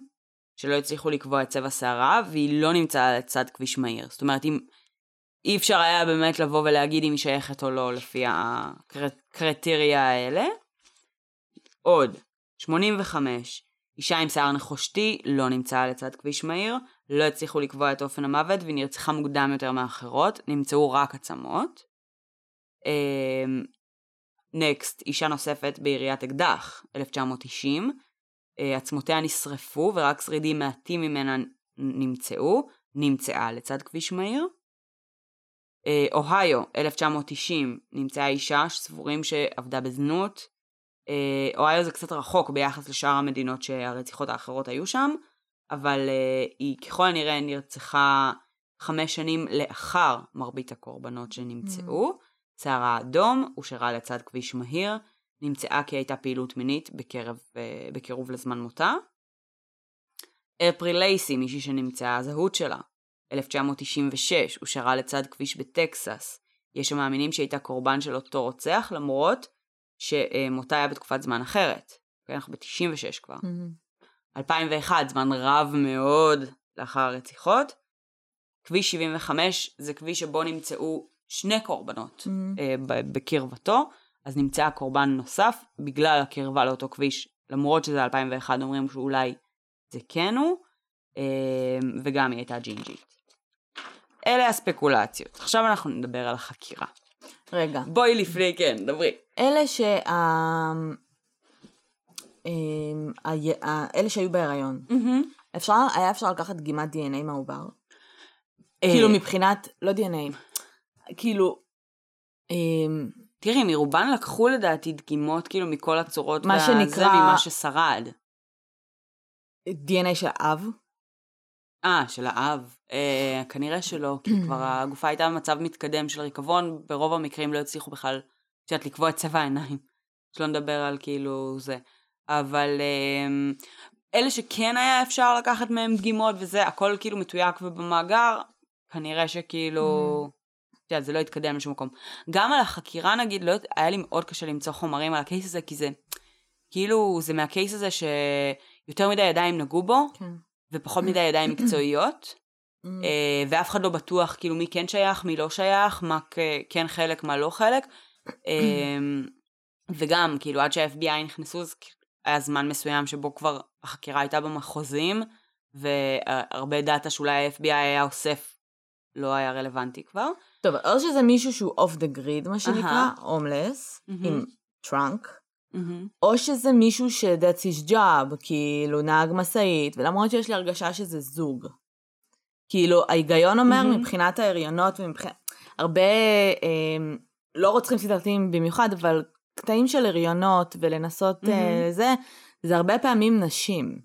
S1: שלא הצליחו לקבוע את צבע שערה, והיא לא נמצאה לצד כביש מהיר. זאת אומרת, אם אי אפשר היה באמת לבוא ולהגיד אם היא שייכת או לא לפי הקריטריה האלה. עוד, 85, אישה עם שיער נחושתי לא נמצאה לצד כביש מהיר, לא הצליחו לקבוע את אופן המוות והיא נרצחה מוקדם יותר מאחרות, נמצאו רק עצמות. נקסט, אישה נוספת בעיריית אקדח, 1990, אה, עצמותיה נשרפו ורק שרידים מעטים ממנה נמצאו, נמצאה לצד כביש מהיר. אה, אוהיו, 1990, נמצאה אישה שסבורים שעבדה בזנות. אה, אוהיו זה קצת רחוק ביחס לשאר המדינות שהרציחות האחרות היו שם, אבל אה, היא ככל הנראה נרצחה חמש שנים לאחר מרבית הקורבנות שנמצאו. שערה אדום, הושארה לצד כביש מהיר, נמצאה כי הייתה פעילות מינית בקרב, אה, בקירוב לזמן מותה. אפריל לייסי, מישהי שנמצאה הזהות שלה, 1996, הושארה לצד כביש בטקסס. יש שמאמינים שהייתה קורבן של אותו רוצח, למרות שמותה היה בתקופת זמן אחרת. אנחנו ב-96 כבר.
S2: מהמם.
S1: 2001, זמן רב מאוד לאחר הרציחות. כביש 75 זה כביש שבו נמצאו שני קורבנות
S2: מהמם.
S1: אה, בקרבתו, אז נמצא קורבן נוסף בגלל הקרבה לאותו כביש, למרות שזה 2001 אומרים שאולי זה כן הוא, אה, וגם היא הייתה ג'ינג'ית. אלה הספקולציות. עכשיו אנחנו נדבר על החקירה.
S2: רגע,
S1: בואי לפני, כן, דברי.
S2: אלה שה... אמ, אלה שהיו בהיריון, אפשר, היה אפשר לקחת דגימת DNA מהעובר?
S1: אה,
S2: כאילו מבחינת, לא DNA, כאילו, אמ,
S1: תראי, מרובן לקחו לדעתי דגימות כאילו מכל הצורות
S2: מה שנקרא-
S1: ממה ששרד.
S2: DNA של אב?
S1: אה, של האב. אה, כנראה שלא, כי כבר הגופה הייתה במצב מתקדם של ריקבון, ברוב המקרים לא הצליחו בכלל, את יודעת, לקבוע את צבע העיניים. שלא נדבר על כאילו זה. אבל אה, אלה שכן היה אפשר לקחת מהם דגימות וזה, הכל כאילו מתויק ובמאגר, כנראה שכאילו... את יודעת, זה לא התקדם לשום מקום. גם על החקירה נגיד, לא, היה לי מאוד קשה למצוא חומרים על הקייס הזה, כי זה, כאילו, זה מה case הזה שיותר מדי ידיים נגעו בו,
S2: כן.
S1: ופחות מדי ידיים מקצועיות,
S2: אמ,
S1: אה, ואף אחד לא בטוח כאילו מי כן שייך, מי לא שייך, מה כן חלק, מה לא חלק. אה, וגם, כאילו, עד שה-FBI נכנסו, אז היה זמן מסוים שבו כבר החקירה הייתה במחוזים, והרבה data שאולי ה-FBI היה אוסף לא היה רלוונטי כבר.
S2: טוב, או שזה מישהו שהוא off the grid, מה שנקרא. הומלס. עם טראנק, או שזה מישהו ש- that's his job, כאילו נהג משאית, ולמרות שיש לי הרגשה שזה זוג. כאילו, ההיגיון אומר
S1: מהמם.
S2: מבחינת ההריונות ומבחינת... הרבה, אה, לא רוצחים סדרתיים במיוחד, אבל קטעים של הריונות ולנסות אה,
S1: מהמם.
S2: זה, זה הרבה פעמים נשים.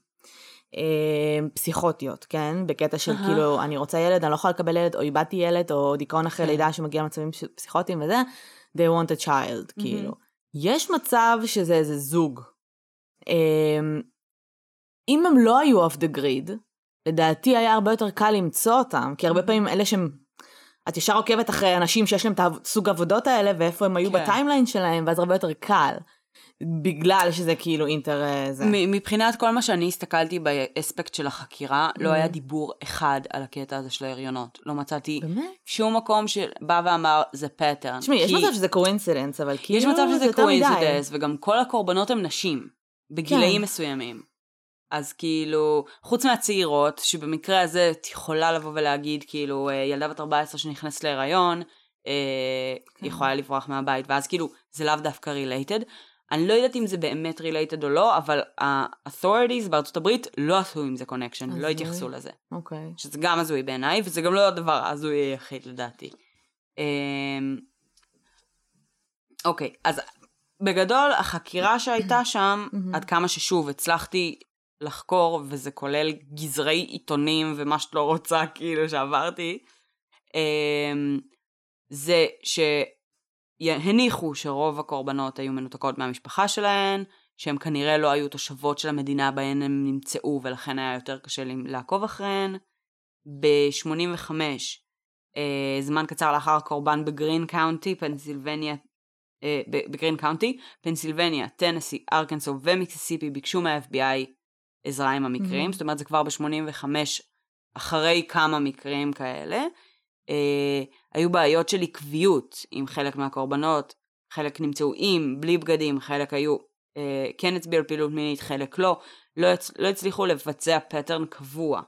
S2: אה, פסיכוטיות, כן? בקטע של
S1: אהה.
S2: כאילו, אני רוצה ילד, אני לא יכולה לקבל ילד, או איבדתי ילד, או דיכאון אחרי
S1: כן.
S2: לידה שמגיע למצבים פסיכוטיים וזה, they want a child, כאילו. יש מצב שזה איזה זוג. אמ, אם הם לא היו off the grid, לדעתי היה הרבה יותר קל למצוא אותם, כי הרבה פעמים אלה שהם... את ישר עוקבת אחרי אנשים שיש להם את הסוג עבודות האלה, ואיפה הם היו
S1: כן.
S2: ב timeline שלהם, ואז הרבה יותר קל. בגלל שזה כאילו אינטר... אה, זה.
S1: מבחינת כל מה שאני הסתכלתי באספקט של החקירה, לא היה דיבור אחד על הקטע הזה של ההריונות. לא מצאתי
S2: באמת?
S1: שום מקום שבא ואמר זה pattern.
S2: תשמעי, יש
S1: כי
S2: מצב שזה coincidence, אבל כאילו...
S1: יש מצב
S2: זה
S1: שזה. קווינסידנס, וגם כל הקורבנות הם נשים, בגילאים
S2: כן.
S1: מסוימים. אז כאילו, חוץ מהצעירות, שבמקרה הזה את יכולה לבוא ולהגיד, כאילו, אה, ילדה בת 14 שנכנסת להיריון, אה,
S2: כן.
S1: יכולה לברוח מהבית, ואז כאילו, זה לאו דווקא related. אני לא יודעת אם זה באמת related או לא, אבל ה-authorities בארצות הברית לא עשו עם זה connection, לא. התייחסו לזה.
S2: אוקיי.
S1: שזה גם הזוי בעיניי, וזה גם לא הדבר ההזוי היחיד לדעתי. אמ, אוקיי, אז בגדול החקירה שהייתה שם. עד כמה ששוב הצלחתי לחקור, וזה כולל גזרי עיתונים ומה שאת לא רוצה כאילו שעברתי, אמ, זה שהניחו שרוב הקורבנות היו מנותקות מהמשפחה שלהן, שהם כנראה לא היו תושבות של המדינה בהן הם נמצאו, ולכן היה יותר קשה לעקוב אחריהן. ב-85, אה, זמן קצר לאחר הקורבן בגרין קאונטי, פנסילבניה, אה, בגרין קאונטי, פנסילבניה, טנסי, ארקנסו ומיסיסיפי ביקשו מה-FBI עזרה עם המקרים, mm-hmm. זאת אומרת זה כבר ב-85 אחרי כמה מקרים כאלה. אה, היו בעיות של עקביות עם חלק מהקורבנות, חלק נמצאו עם, בלי בגדים, חלק היו, אה, כן הצביעו על פעילות מינית, חלק לא, לא, הצ... לא הצליחו לבצע פטרן קבוע,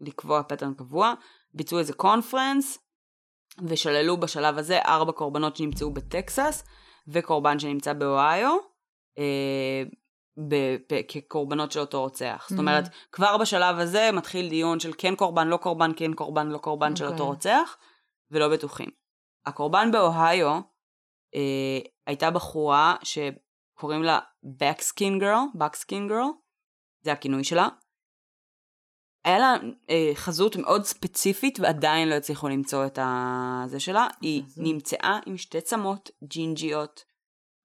S1: לקבוע פטרן קבוע, ביצעו איזה קונפרנס, ושללו בשלב הזה ארבע קורבנות שנמצאו בטקסס, וקורבן שנמצא באוהיו, אה, כקורבנות של אותו רוצח. Mm-hmm. זאת אומרת, כבר בשלב הזה מתחיל דיון של כן קורבן, לא קורבן, כן קורבן, לא קורבן okay. של אותו אוקיי. רוצח, ולא בטוחים. הקורבן באוהיו אה, הייתה בחורה שקוראים לה Backskin Girl, Backskin Girl, זה הכינוי שלה. היה לה אה, חזות מאוד ספציפית ועדיין לא הצליחו למצוא את הזה שלה. היא נמצאה עם שתי צמות ג'ינג'יות.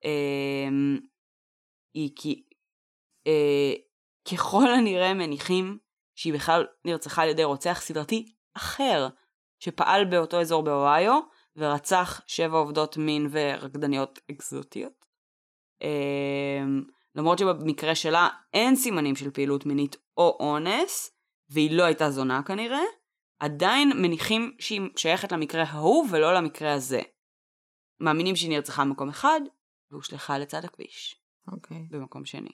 S1: אה, היא כי אה, ככל הנראה מניחים שהיא בכלל נרצחה על ידי רוצח סדרתי אחר שפעל באותו אזור באוהיו ורצח שבע עובדות מין ורקדניות אקזוטיות. אה, למרות שבמקרה שלה אין סימנים של פעילות מינית או אונס, והיא לא הייתה זונה כנראה, עדיין מניחים שהיא שייכת למקרה ההוא ולא למקרה הזה. מאמינים שהיא נרצחה במקום אחד, והושלכה לצד הכביש.
S2: אוקיי. Okay.
S1: במקום שני.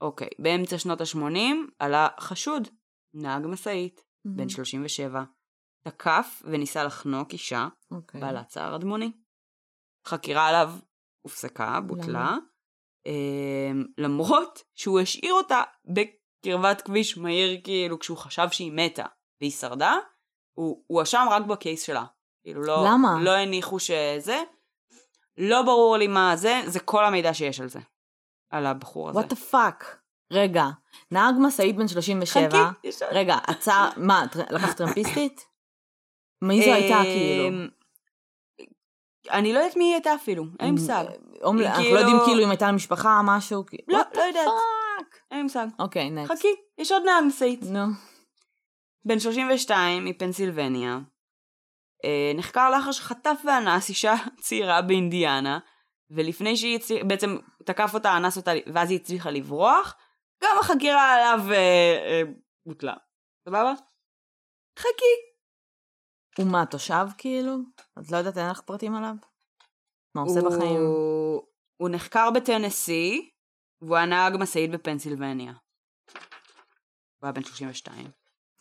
S1: אוקיי, באמצע שנות ה-80 עלה חשוד, נהג משאית, mm-hmm. בן 37, תקף וניסה לחנוק אישה, okay. אוקיי. בעלת צער אדמוני. חקירה עליו הופסקה, בוטלה, אה, למרות שהוא השאיר אותה בקרבת כביש מהיר כאילו כשהוא חשב שהיא מתה והיא שרדה, הוא הואשם רק בקייס שלה. כאילו לא,
S2: למה?
S1: לא הניחו שזה. לא ברור לי מה זה, זה כל המידע שיש על זה. על הבחור הזה.
S2: וואט דה פאק. רגע, נהג משאית בן 37, חכי, רגע, עצר, מה, לקח טרמפיסטית? מי זו הייתה אמ, כאילו?
S1: אני לא יודעת מי היא הייתה אפילו, אין לי מושג.
S2: אנחנו לא יודעים כאילו אם הייתה לה משפחה, משהו,
S1: לא, לא יודעת. אין לי מושג.
S2: אוקיי, next.
S1: חכי, יש עוד נהג משאית.
S2: נו.
S1: בן 32 מפנסילבניה, אה, נחקר לאחר שחטף ואנס אישה צעירה באינדיאנה, ולפני שהיא הצליחה, בעצם תקף אותה, אנס אותה, ואז היא הצליחה לברוח, גם החקירה עליו אה, אה, בוטלה. סבבה? חכי.
S2: הוא מה, תושב כאילו? את לא יודעת, אין לך פרטים עליו? מה הוא עושה בחיים?
S1: הוא נחקר בטנסי, והוא היה נהג משאית בפנסילבניה. הוא היה בן 32.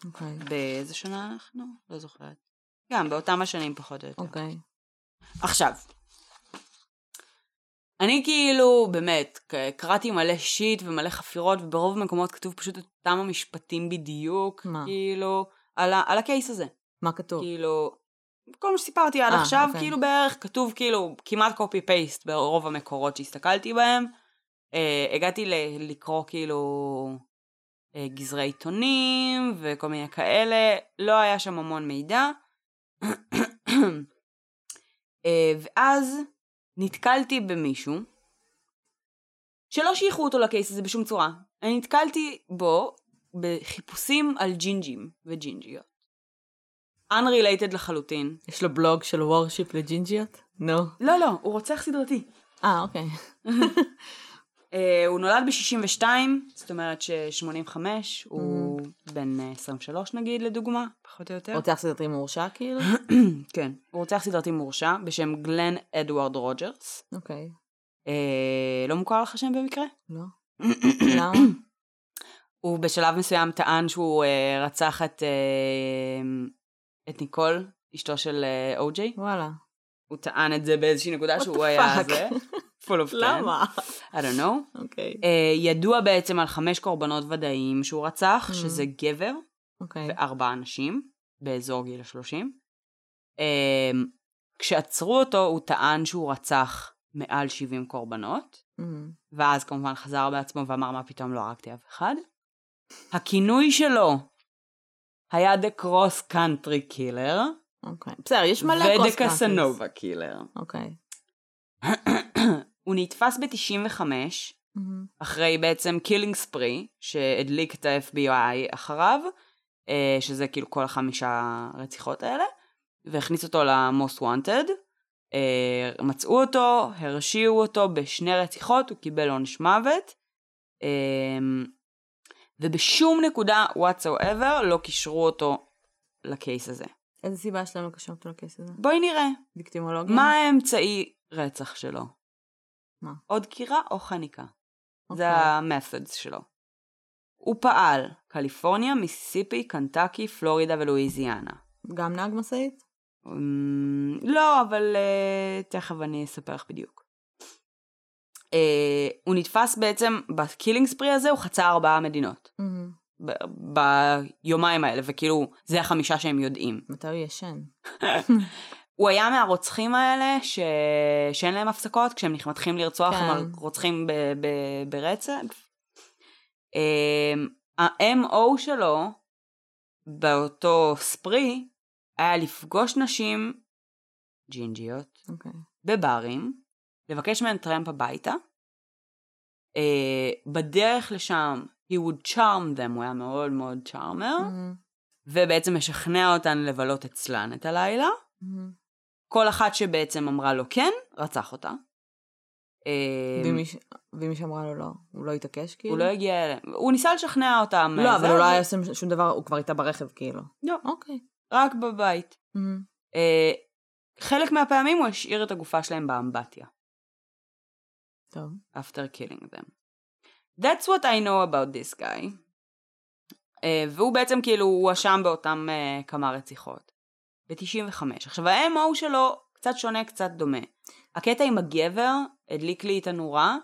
S2: אוקיי. Okay.
S1: באיזה שנה אנחנו? לא זוכרת. גם, באותם השנים פחות או יותר.
S2: אוקיי. Okay.
S1: עכשיו, אני כאילו, באמת, קראתי מלא שיט ומלא חפירות, וברוב המקומות כתוב פשוט את אותם המשפטים בדיוק,
S2: מה?
S1: כאילו, על, ה- על הקייס הזה.
S2: מה כתוב?
S1: כאילו, כל מה שסיפרתי עד 아, אה, עכשיו, אוקיי. כאילו בערך, כתוב כאילו כמעט קופי פייסט ברוב המקורות שהסתכלתי בהם. אה, הגעתי ל- לקרוא כאילו אה, גזרי עיתונים וכל מיני כאלה, לא היה שם המון מידע. אה, ואז נתקלתי במישהו שלא שייכו אותו לקייס הזה בשום צורה. אני נתקלתי בו בחיפושים על ג'ינג'ים וג'ינג'יות. Unrelated לחלוטין.
S2: יש לו בלוג של וורשיפ לג'ינג'יות? נו. No.
S1: לא, לא, הוא רוצח סדרתי.
S2: אה, אוקיי.
S1: uh, הוא נולד ב-62, זאת אומרת ש-85, הוא mm. בן 23 נגיד לדוגמה, פחות או יותר.
S2: רוצח סדרתי מורשע כאילו?
S1: כן, הוא רוצח סדרתי מורשע בשם גלן אדוארד רוג'רס.
S2: אוקיי.
S1: Uh, לא מוכר לך שם במקרה?
S2: לא. למה?
S1: הוא בשלב מסוים טען שהוא uh, רצח את, uh, את ניקול, אשתו של או-ג'יי.
S2: וואלה.
S1: הוא טען את זה באיזושהי נקודה שהוא היה זה. full of
S2: למה?
S1: I don't know.
S2: אוקיי. Okay.
S1: Uh, ידוע בעצם על חמש קורבנות ודאיים שהוא רצח, mm. שזה גבר
S2: okay. אוקיי.
S1: וארבע אנשים באזור גיל השלושים. Uh, כשעצרו אותו הוא טען שהוא רצח מעל 70 קורבנות, mm. ואז כמובן חזר בעצמו ואמר מה פתאום לא הרגתי אף אחד. הכינוי שלו היה The Cross Country Killer.
S2: אוקיי. בסדר, יש מלא cross countries.
S1: ודה קסנובה קילר.
S2: אוקיי.
S1: הוא נתפס ב-95,
S2: מהמם.
S1: אחרי בעצם killing spree, שהדליק את ה-FBI אחריו, אה, שזה כאילו כל החמישה רציחות האלה, והכניס אותו ל-most wanted. אה, מצאו אותו, הרשיעו אותו בשני רציחות, הוא קיבל עונש מוות. אה, ובשום נקודה whatsoever לא קישרו אותו לקייס הזה.
S2: איזה סיבה להם לקשר אותו לקייס הזה?
S1: בואי נראה,
S2: ויקטימולוגיה?
S1: מה האמצעי רצח שלו?
S2: מה?
S1: עוד דקירה או חניקה? זה
S2: אוקיי.
S1: המתודס שלו. הוא פעל קליפורניה, מיסיסיפי, קנטקי, פלורידה ולואיזיאנה.
S2: גם נהג משאית?
S1: אמ, לא, אבל uh, תכף אני אספר לך בדיוק. Uh, הוא נתפס בעצם בקילינג ספרי הזה, הוא חצה ארבעה מדינות.
S2: מהמם.
S1: ב- ביומיים האלה, וכאילו, זה החמישה שהם יודעים.
S2: מתי הוא ישן?
S1: הוא היה מהרוצחים האלה ש... שאין להם הפסקות כשהם מתחילים לרצוח,
S2: כן.
S1: הם רוצחים ב... ב... ברצף. אמ, ה-MO שלו באותו ספרי היה לפגוש נשים ג'ינג'יות
S2: אוקיי.
S1: בברים, לבקש מהן טרמפ הביתה. Uh, בדרך לשם, he would charm them, הוא היה מאוד מאוד צ'ארמר,
S2: מהמם.
S1: ובעצם משכנע אותן לבלות אצלן את הלילה.
S2: מהמם.
S1: כל אחת שבעצם אמרה לו כן, רצח אותה. אה,
S2: ואם מיש- ואם מישהו אמרה לו לא, הוא לא התעקש כאילו?
S1: הוא לא הגיע אליהם, הוא ניסה לשכנע אותם.
S2: לא, אבל הוא לא היה עושה שום דבר, הוא כבר איתה ברכב כאילו.
S1: לא,
S2: אוקיי.
S1: רק בבית. אה, חלק מהפעמים הוא השאיר את הגופה שלהם באמבטיה,
S2: טוב.
S1: after killing them. That's what I know about this guy. אה, והוא בעצם כאילו הואשם באותם אה, כמה רציחות. ב-95. עכשיו ה-MO שלו קצת שונה, קצת דומה. הקטע עם הגבר הדליק לי את הנורה,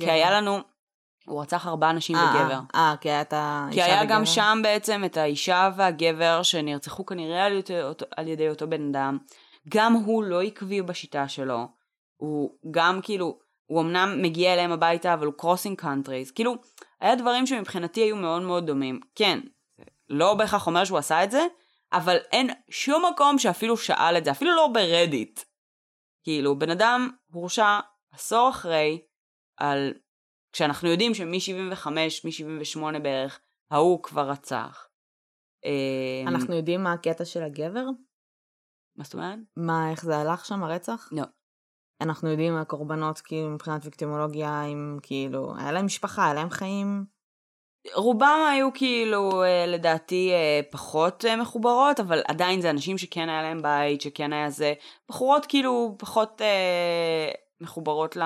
S1: כי היה לנו, הוא רצח ארבעה אנשים
S2: אה,
S1: בגבר.
S2: אה, כי היה את האישה
S1: כי היה גם? שם בעצם את האישה והגבר שנרצחו כנראה על אותו, על ידי אותו בן אדם. גם הוא לא עקבי בשיטה שלו. הוא גם כאילו, הוא אמנם מגיע אליהם הביתה, אבל הוא crossing countries. כאילו, היה דברים שמבחינתי היו מאוד מאוד דומים. כן, לא בהכרח אומר שהוא עשה את זה, אבל אין שום מקום שאפילו שאל את זה, אפילו לא ברדיט. כאילו, בן אדם הורשע עשור אחרי על... כשאנחנו יודעים שמ-75, מ-78 בערך, ההוא כבר רצח. אמ,
S2: אנחנו יודעים מה הקטע של הגבר?
S1: מה זאת אומרת?
S2: מה, איך זה הלך שם, הרצח?
S1: לא.
S2: אנחנו יודעים מהקורבנות, כאילו, מבחינת ויקטימולוגיה, אם כאילו, היה להם משפחה, היה להם חיים.
S1: רובם היו כאילו, אה, לדעתי, אה, פחות אה, מחוברות, אבל עדיין זה אנשים שכן היה להם בית, שכן היה זה. בחורות כאילו פחות אה, מחוברות ל...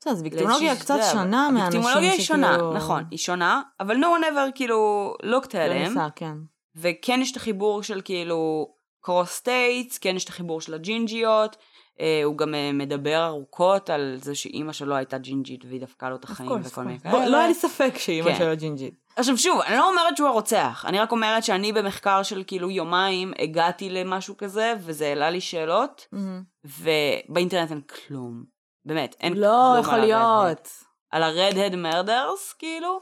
S2: בסדר, אז ויקטימולוגיה קצת שונה מאנשים שכאילו...
S1: ויקטימולוגיה היא שונה, נכון, היא שונה, אבל no one ever כאילו looked
S2: לא
S1: עליהם,
S2: ניסה, כן.
S1: וכן יש את החיבור של כאילו cross states, כן יש את החיבור של הג'ינג'יות, הוא גם אה, מדבר ארוכות על זה שאימא שלו הייתה ג'ינג'ית והיא דפקה לו את החיים וכל מיני. כאלה.
S2: לא לא היה לי ספק שאימא
S1: כן.
S2: שלו ג'ינג'ית.
S1: עכשיו שוב, אני לא אומרת שהוא הרוצח, אני רק אומרת שאני במחקר של כאילו יומיים הגעתי למשהו כזה, וזה העלה לי שאלות,
S2: מהמם.
S1: ובאינטרנט אין כלום. באמת, אין
S2: לא,
S1: כלום
S2: יכול
S1: על ה-redhead.
S2: להיות.
S1: על ה-redhead murders, כאילו.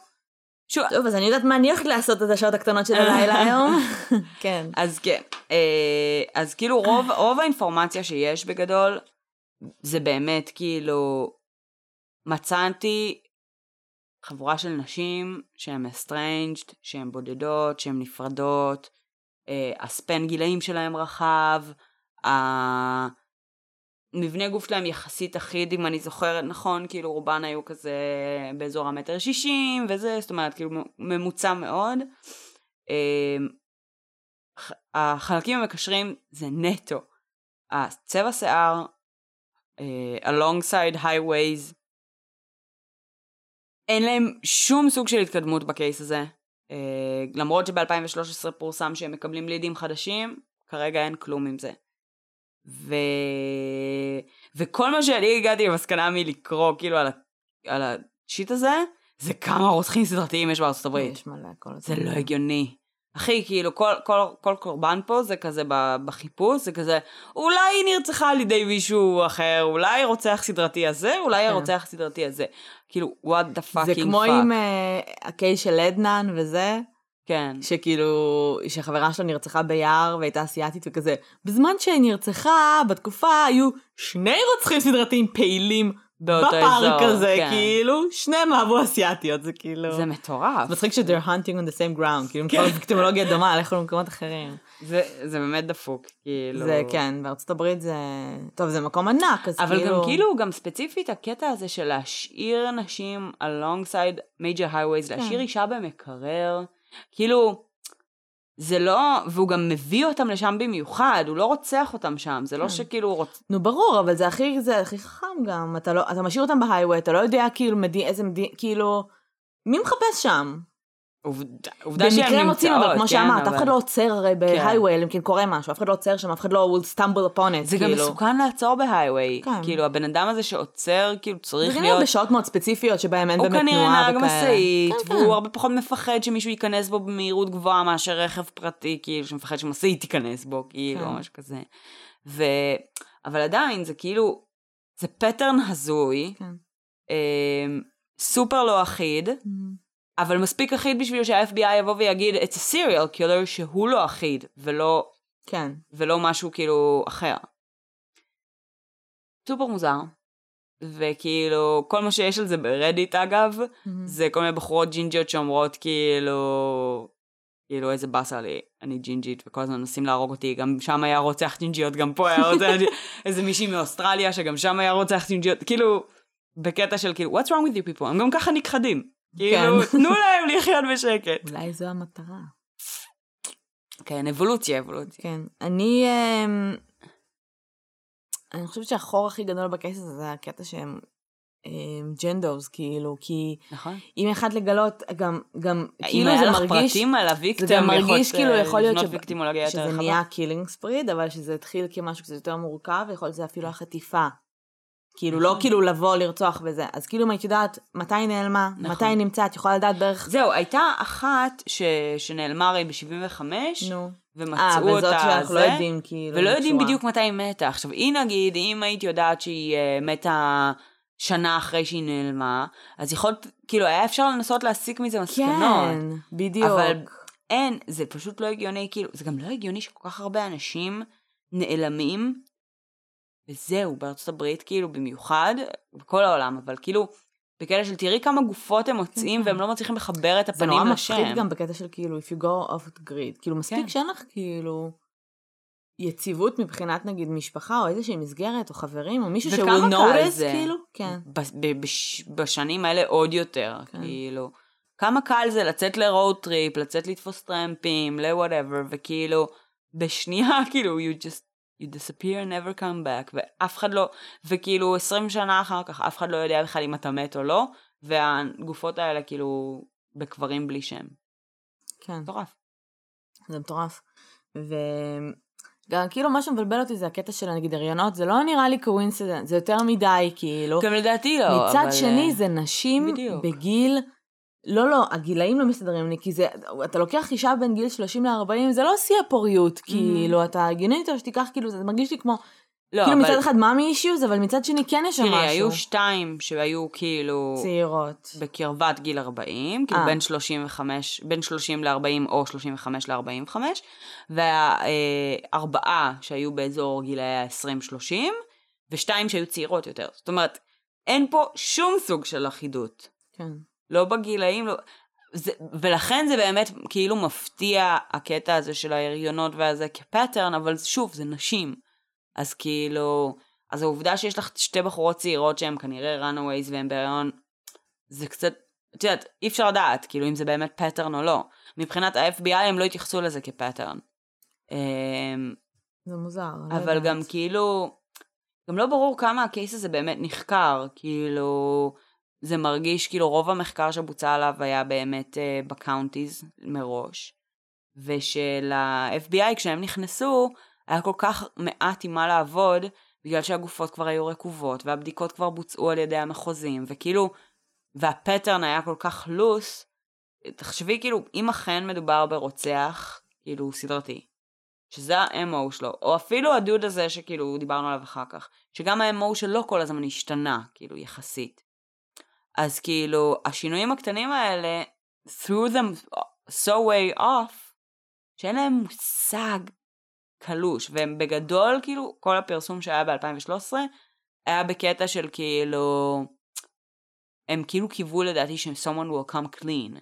S1: שוב,
S2: טוב, אז אני יודעת מה אני הולכת לעשות את השעות הקטנות של הלילה היום. כן.
S1: אז כן, אה, אז כאילו רוב, רוב האינפורמציה שיש בגדול, זה באמת כאילו, מצאתי חבורה של נשים שהן estranged, שהן בודדות, שהן נפרדות, אה, ה-span גילאים שלהם רחב, המבנה גוף שלהם יחסית אחיד, אם אני זוכרת נכון, כאילו רובן היו כזה באזור המטר שישים וזה, זאת אומרת, כאילו ממוצע מאוד. אה, ח- החלקים המקשרים זה נטו. הצבע שיער, uh, alongside highways, אין להם שום סוג של התקדמות בקייס הזה. Uh, למרות שב-2013 פורסם שהם מקבלים לידים חדשים, כרגע אין כלום עם זה. ו... וכל מה שאני הגעתי למסקנה מלקרוא כאילו על, ה... על השיט הזה, זה כמה רוצחים סדרתיים יש בארצות הברית.
S2: יש מלא כל
S1: זה לא הגיוני. אחי, כאילו, כל, כל, כל קורבן פה זה כזה בחיפוש, זה כזה, אולי היא נרצחה על ידי מישהו אחר, אולי רוצח סדרתי הזה, אולי
S2: כן.
S1: הרוצח הסדרתי הזה. כאילו, what the fucking
S2: זה כמו
S1: fuck.
S2: עם אה, הקייס של עדנן וזה,
S1: כן.
S2: שכאילו, שחברה שלו נרצחה ביער והייתה אסיאתית וכזה. בזמן שהיא נרצחה, בתקופה היו שני רוצחים סדרתיים פעילים בפארק הזה,
S1: כן.
S2: כאילו, שניהם אהבו אסיאתיות, זה כאילו...
S1: זה מטורף.
S2: מצחיק ש- they're hunting on the same ground, כאילו,
S1: כן.
S2: טכנולוגיה דומה, לכו למקומות אחרים.
S1: זה, זה באמת דפוק, כאילו.
S2: זה כן, בארצות הברית זה... טוב, זה מקום ענק, אז
S1: אבל
S2: כאילו...
S1: גם כאילו, גם ספציפית הקטע הזה של להשאיר נשים alongside major highways,
S2: כן.
S1: להשאיר אישה במקרר, כאילו, זה לא, והוא גם מביא אותם לשם במיוחד, הוא לא רוצח אותם שם, זה לא
S2: כן.
S1: שכאילו הוא רוצ...
S2: נו, ברור, אבל זה הכי, זה הכי חכם גם. אתה, לא, אתה משאיר אותם בהיי-ווי, אתה לא יודע כאילו מדי, איזה מדי... כאילו... מי מחפש שם?
S1: עובדה, עובדה שהן
S2: במקרה
S1: נמצאות,
S2: מוצאים, אבל כמו
S1: כן,
S2: שאמרת, אף אחד לא עוצר הרי בהיי-ווי, אלא אם כן קורה משהו, אף אחד לא עוצר שם, אף אחד לא will stumble upon it,
S1: זה גם
S2: כאילו.
S1: מסוכן לעצור בהיי-ווי,
S2: כן.
S1: כאילו הבן אדם הזה שעוצר, כאילו
S2: זה
S1: צריך
S2: כנראה
S1: להיות...
S2: בשעות מאוד ספציפיות שבהם אין
S1: הוא
S2: באמת
S1: כנראה
S2: תנועה
S1: נהג
S2: וכאלה.
S1: משאית,
S2: כן,
S1: והוא
S2: כן.
S1: הרבה פחות מפחד שמישהו ייכנס בו במהירות גבוהה מאשר רכב פרטי, כאילו, שמפחד שמשאית תיכנס בו, כאילו,
S2: כן.
S1: משהו כזה. ו... אבל עדיין, זה כאילו, זה פטרן הזוי,
S2: כן.
S1: אמ, סופר לא אחיד, אבל מספיק אחיד בשביל שה-FBI יבוא ויגיד, it's a serial killer שהוא לא אחיד, ולא,
S2: כן.
S1: ולא משהו כאילו אחר. סופר מוזר. וכאילו, כל מה שיש על זה ברדיט אגב, זה כל מיני בחורות ג'ינג'יות שאומרות כאילו, כאילו איזה באסה לי, אני ג'ינג'ית וכל הזמן מנסים להרוג אותי, גם שם היה רוצח ג'ינג'יות, גם פה היה רוצח ג'ינג'יות, איזה מישהי מאוסטרליה שגם שם היה רוצח ג'ינג'יות, כאילו, בקטע של כאילו, what's wrong with you people, הם גם ככה נכחדים, כאילו,
S2: כן.
S1: תנו להם לחיות בשקט.
S2: אולי זו המטרה.
S1: כן, אבולוציה, אבולוציה.
S2: כן. אני... אמ, אני חושבת שהחור הכי גדול בקייס הזה זה הקטע שהם אמ, ג'נדוס, כאילו, כי
S1: נכון.
S2: אם אחד לגלות, גם, גם,
S1: אם
S2: כאילו
S1: היה
S2: זה
S1: לך
S2: מרגיש,
S1: פרטים על הוויקטים,
S2: זה גם מרגיש כאילו יכול להיות
S1: יותר
S2: שזה. נהיה קילינג ספריד, אבל שזה התחיל כמשהו קצת יותר מורכב, ויכול להיות שזה אפילו החטיפה. כאילו, לא
S1: נכון.
S2: כאילו לבוא לרצוח וזה. אז כאילו אם היית יודעת מתי היא נעלמה,
S1: נכון.
S2: מתי היא נמצאת, את יכולה לדעת בערך...
S1: זהו, הייתה אחת ש... שנעלמה הרי ב-75,
S2: נו.
S1: ומצאו
S2: אה,
S1: אותה
S2: וזאת שאנחנו לא יודעים, כאילו,
S1: ולא יודעים. בדיוק מתי היא מתה. עכשיו, היא נגיד, אם היית יודעת שהיא uh, מתה שנה אחרי שהיא נעלמה, אז יכול, כאילו, היה אפשר לנסות להסיק מזה מסקנות.
S2: כן, בדיוק.
S1: אבל אין, זה פשוט לא הגיוני, כאילו, זה גם לא הגיוני שכל כך הרבה אנשים נעלמים, וזהו, בארצות הברית, כאילו, במיוחד, בכל העולם, אבל כאילו, בקטע של תראי כמה גופות הם מוצאים,
S2: כן.
S1: והם לא מצליחים לחבר את
S2: זה נורא
S1: הפנים
S2: מפחיד
S1: לשם.
S2: גם בקטע של כאילו, if you go off the grid. כאילו, מספיק
S1: כן.
S2: שאין לך כאילו יציבות מבחינת נגיד משפחה, או איזושהי מסגרת, או חברים, או מישהו שהוא
S1: זה?
S2: כאילו. כן.
S1: ב- ב- בש- בשנים האלה עוד יותר,
S2: כן.
S1: כאילו. כמה קל זה לצאת ל-road trip, לצאת לתפוס טרמפים, ל-whatever, וכאילו, בשנייה, כאילו, you just, you disappear, never come back, ואף אחד לא, וכאילו, 20 שנה אחר כך, אף אחד לא יודע בכלל אם אתה מת או לא, והגופות האלה, כאילו, בקברים בלי שם.
S2: כן.
S1: מטורף.
S2: זה מטורף. וגם כאילו מה שמבלבל אותי זה הקטע של נגיד הריונות, זה לא נראה לי coincident, זה יותר מדי כאילו.
S1: גם לדעתי לא,
S2: מצד
S1: אבל...
S2: שני
S1: אה,
S2: זה נשים
S1: בדיוק.
S2: בגיל, לא לא, הגילאים לא מסתדרים לי, כי זה, אתה לוקח אישה בין גיל 30 ל-40, זה לא שיא הפוריות, כאילו, אתה הגיוני יותר שתיקח, כאילו, זה מרגיש לי כמו,
S1: לא,
S2: כאילו
S1: אבל...
S2: מצד אחד מאמי אישיוז, אבל מצד שני כן יש שם משהו.
S1: תראי, היו שתיים שהיו כאילו...
S2: צעירות.
S1: בקרבת גיל 40, כאילו
S2: אה.
S1: בין 35, בין 30 ל-40 או 35 ל-45, והארבעה שהיו באזור גילאי ה-20-30, ושתיים שהיו צעירות יותר. זאת אומרת, אין פה שום סוג של אחידות.
S2: כן.
S1: לא בגילאים, לא... זה, ולכן זה באמת כאילו מפתיע הקטע הזה של ההריונות והזה כפטרן, אבל שוב, זה נשים. אז כאילו, אז העובדה שיש לך שתי בחורות צעירות שהן כנראה runaways והן בהריון, זה קצת, את יודעת, אי אפשר לדעת, כאילו, אם זה באמת pattern או לא. מבחינת ה-FBI הם לא התייחסו לזה כ-pattern. אמ,
S2: זה מוזר. לא
S1: אבל
S2: יודעת.
S1: גם כאילו, גם לא ברור כמה ה-case הזה באמת נחקר, כאילו, זה מרגיש כאילו רוב המחקר שבוצע עליו היה באמת uh, ב-counties מראש, ושל ה-FBI כשהם נכנסו, היה כל כך מעט עם מה לעבוד, בגלל שהגופות כבר היו רקובות, והבדיקות כבר בוצעו על ידי המחוזים, וכאילו, והפטרן היה כל כך לוס, תחשבי כאילו, אם אכן מדובר ברוצח, כאילו, סדרתי, שזה ה-MO שלו, או אפילו הדוד הזה שכאילו דיברנו עליו אחר כך, שגם ה-MO שלו כל הזמן השתנה, כאילו יחסית. אז כאילו, השינויים הקטנים האלה, threw them so way off, שאין להם מושג קלוש, והם בגדול, כאילו, כל הפרסום שהיה ב-2013, היה בקטע של כאילו, הם כאילו קיוו לדעתי ש- someone will come clean.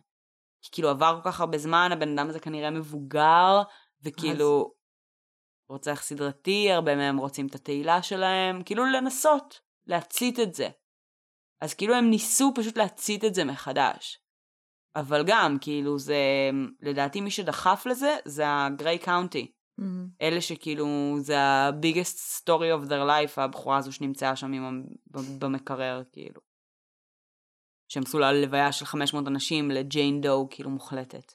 S1: כי כאילו עבר כל כך הרבה זמן, הבן אדם הזה כנראה מבוגר, וכאילו רוצח סדרתי, הרבה מהם רוצים את התהילה שלהם, כאילו לנסות להצית את זה. אז כאילו הם ניסו פשוט להצית את זה מחדש. אבל גם, כאילו זה, לדעתי מי שדחף לזה, זה הגריי קאונטי.
S2: מהמם.
S1: אלה שכאילו, זה ה-biggest story of their life, הבחורה הזו שנמצאה שם עם, במקרר, כאילו. שהם עשו לה לוויה של 500 אנשים לג'יין דו, כאילו מוחלטת.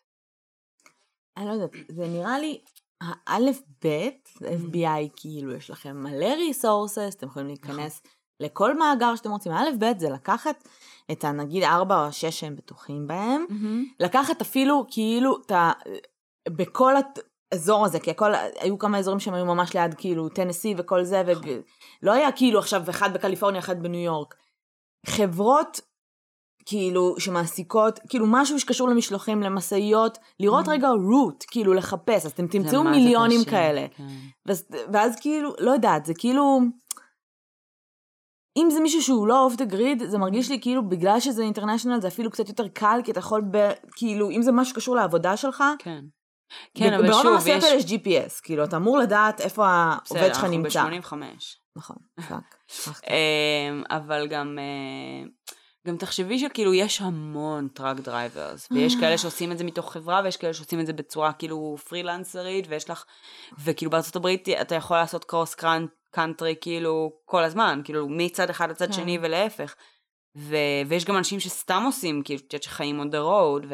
S2: אני לא יודעת, זה נראה לי, האלף בית, FBI כאילו, יש לכם מלא ריסורסס, אתם יכולים להיכנס לכל מאגר שאתם רוצים. האלף בית זה לקחת את הנגיד ארבע או שש שהם בטוחים בהם, לקחת אפילו כאילו את ה... בכל האזור הזה, כי הכל, היו כמה אזורים שהם היו ממש ליד כאילו טנסי וכל זה, ולא היה כאילו עכשיו אחד בקליפורניה, אחד בניו יורק. חברות כאילו שמעסיקות, כאילו משהו שקשור למשלוחים, למשאיות, לראות רגע רוט, כאילו לחפש, אז אתם תמצאו מיליונים
S1: קשה,
S2: כאלה.
S1: כן.
S2: ואז, ואז כאילו, לא יודעת, זה כאילו... אם זה מישהו שהוא לא off the grid, זה מרגיש לי כאילו בגלל שזה international זה אפילו קצת יותר קל, כי אתה יכול, ב, כאילו, אם זה משהו שקשור לעבודה שלך,
S1: כן. כן, אבל
S2: ברוב
S1: שוב,
S2: המעשיות
S1: יש...
S2: האלה יש GPS, כאילו, אתה אמור לדעת איפה העובד שלך נמצא.
S1: בסדר, אנחנו ב-85.
S2: נכון, fuck.
S1: אמ, אבל גם, אה, גם תחשבי שכאילו יש המון truck drivers, ויש כאלה שעושים את זה מתוך חברה, ויש כאלה שעושים את זה בצורה כאילו פרילנסרית, ויש לך, וכאילו בארצות הברית אתה יכול לעשות קרוס קאנטרי כאילו כל הזמן, כאילו מצד אחד לצד
S2: כן.
S1: שני ולהפך. ו- ויש גם אנשים שסתם עושים, כאילו, את יודעת שחיים on the road,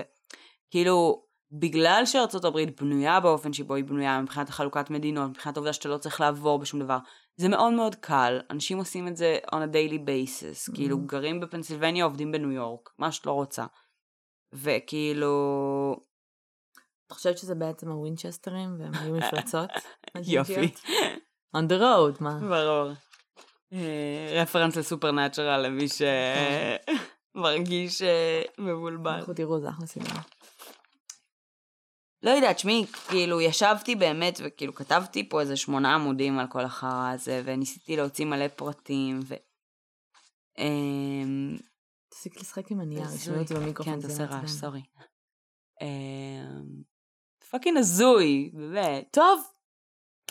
S1: וכאילו, בגלל שארצות הברית בנויה באופן שבו היא בנויה מבחינת החלוקת מדינות, מבחינת העובדה שאתה לא צריך לעבור בשום דבר, זה מאוד מאוד קל, אנשים עושים את זה on a daily basis, mm-hmm. כאילו גרים בפנסילבניה, עובדים בניו יורק, מה שאת לא רוצה. וכאילו,
S2: את חושבת שזה בעצם הווינצ'סטרים והם היו מפלצות?
S1: יופי,
S2: on the road, מה?
S1: ברור. אה, רפרנס לסופרנטורל למי שמרגיש אה, מבולבל.
S2: לכו תראו, זה אחלה סדרה.
S1: לא יודעת, שמי, כאילו, ישבתי באמת, וכאילו, כתבתי פה איזה שמונה עמודים על כל החרא הזה, וניסיתי להוציא מלא פרטים, ו... אמ,
S2: תפסיק לשחק עם הנייר,
S1: הזוי.
S2: ישמעו אותי במיקרופון.
S1: כן,
S2: זה
S1: תעשה. רעש, sorry. אמ, fucking הזוי, באמת.
S2: טוב,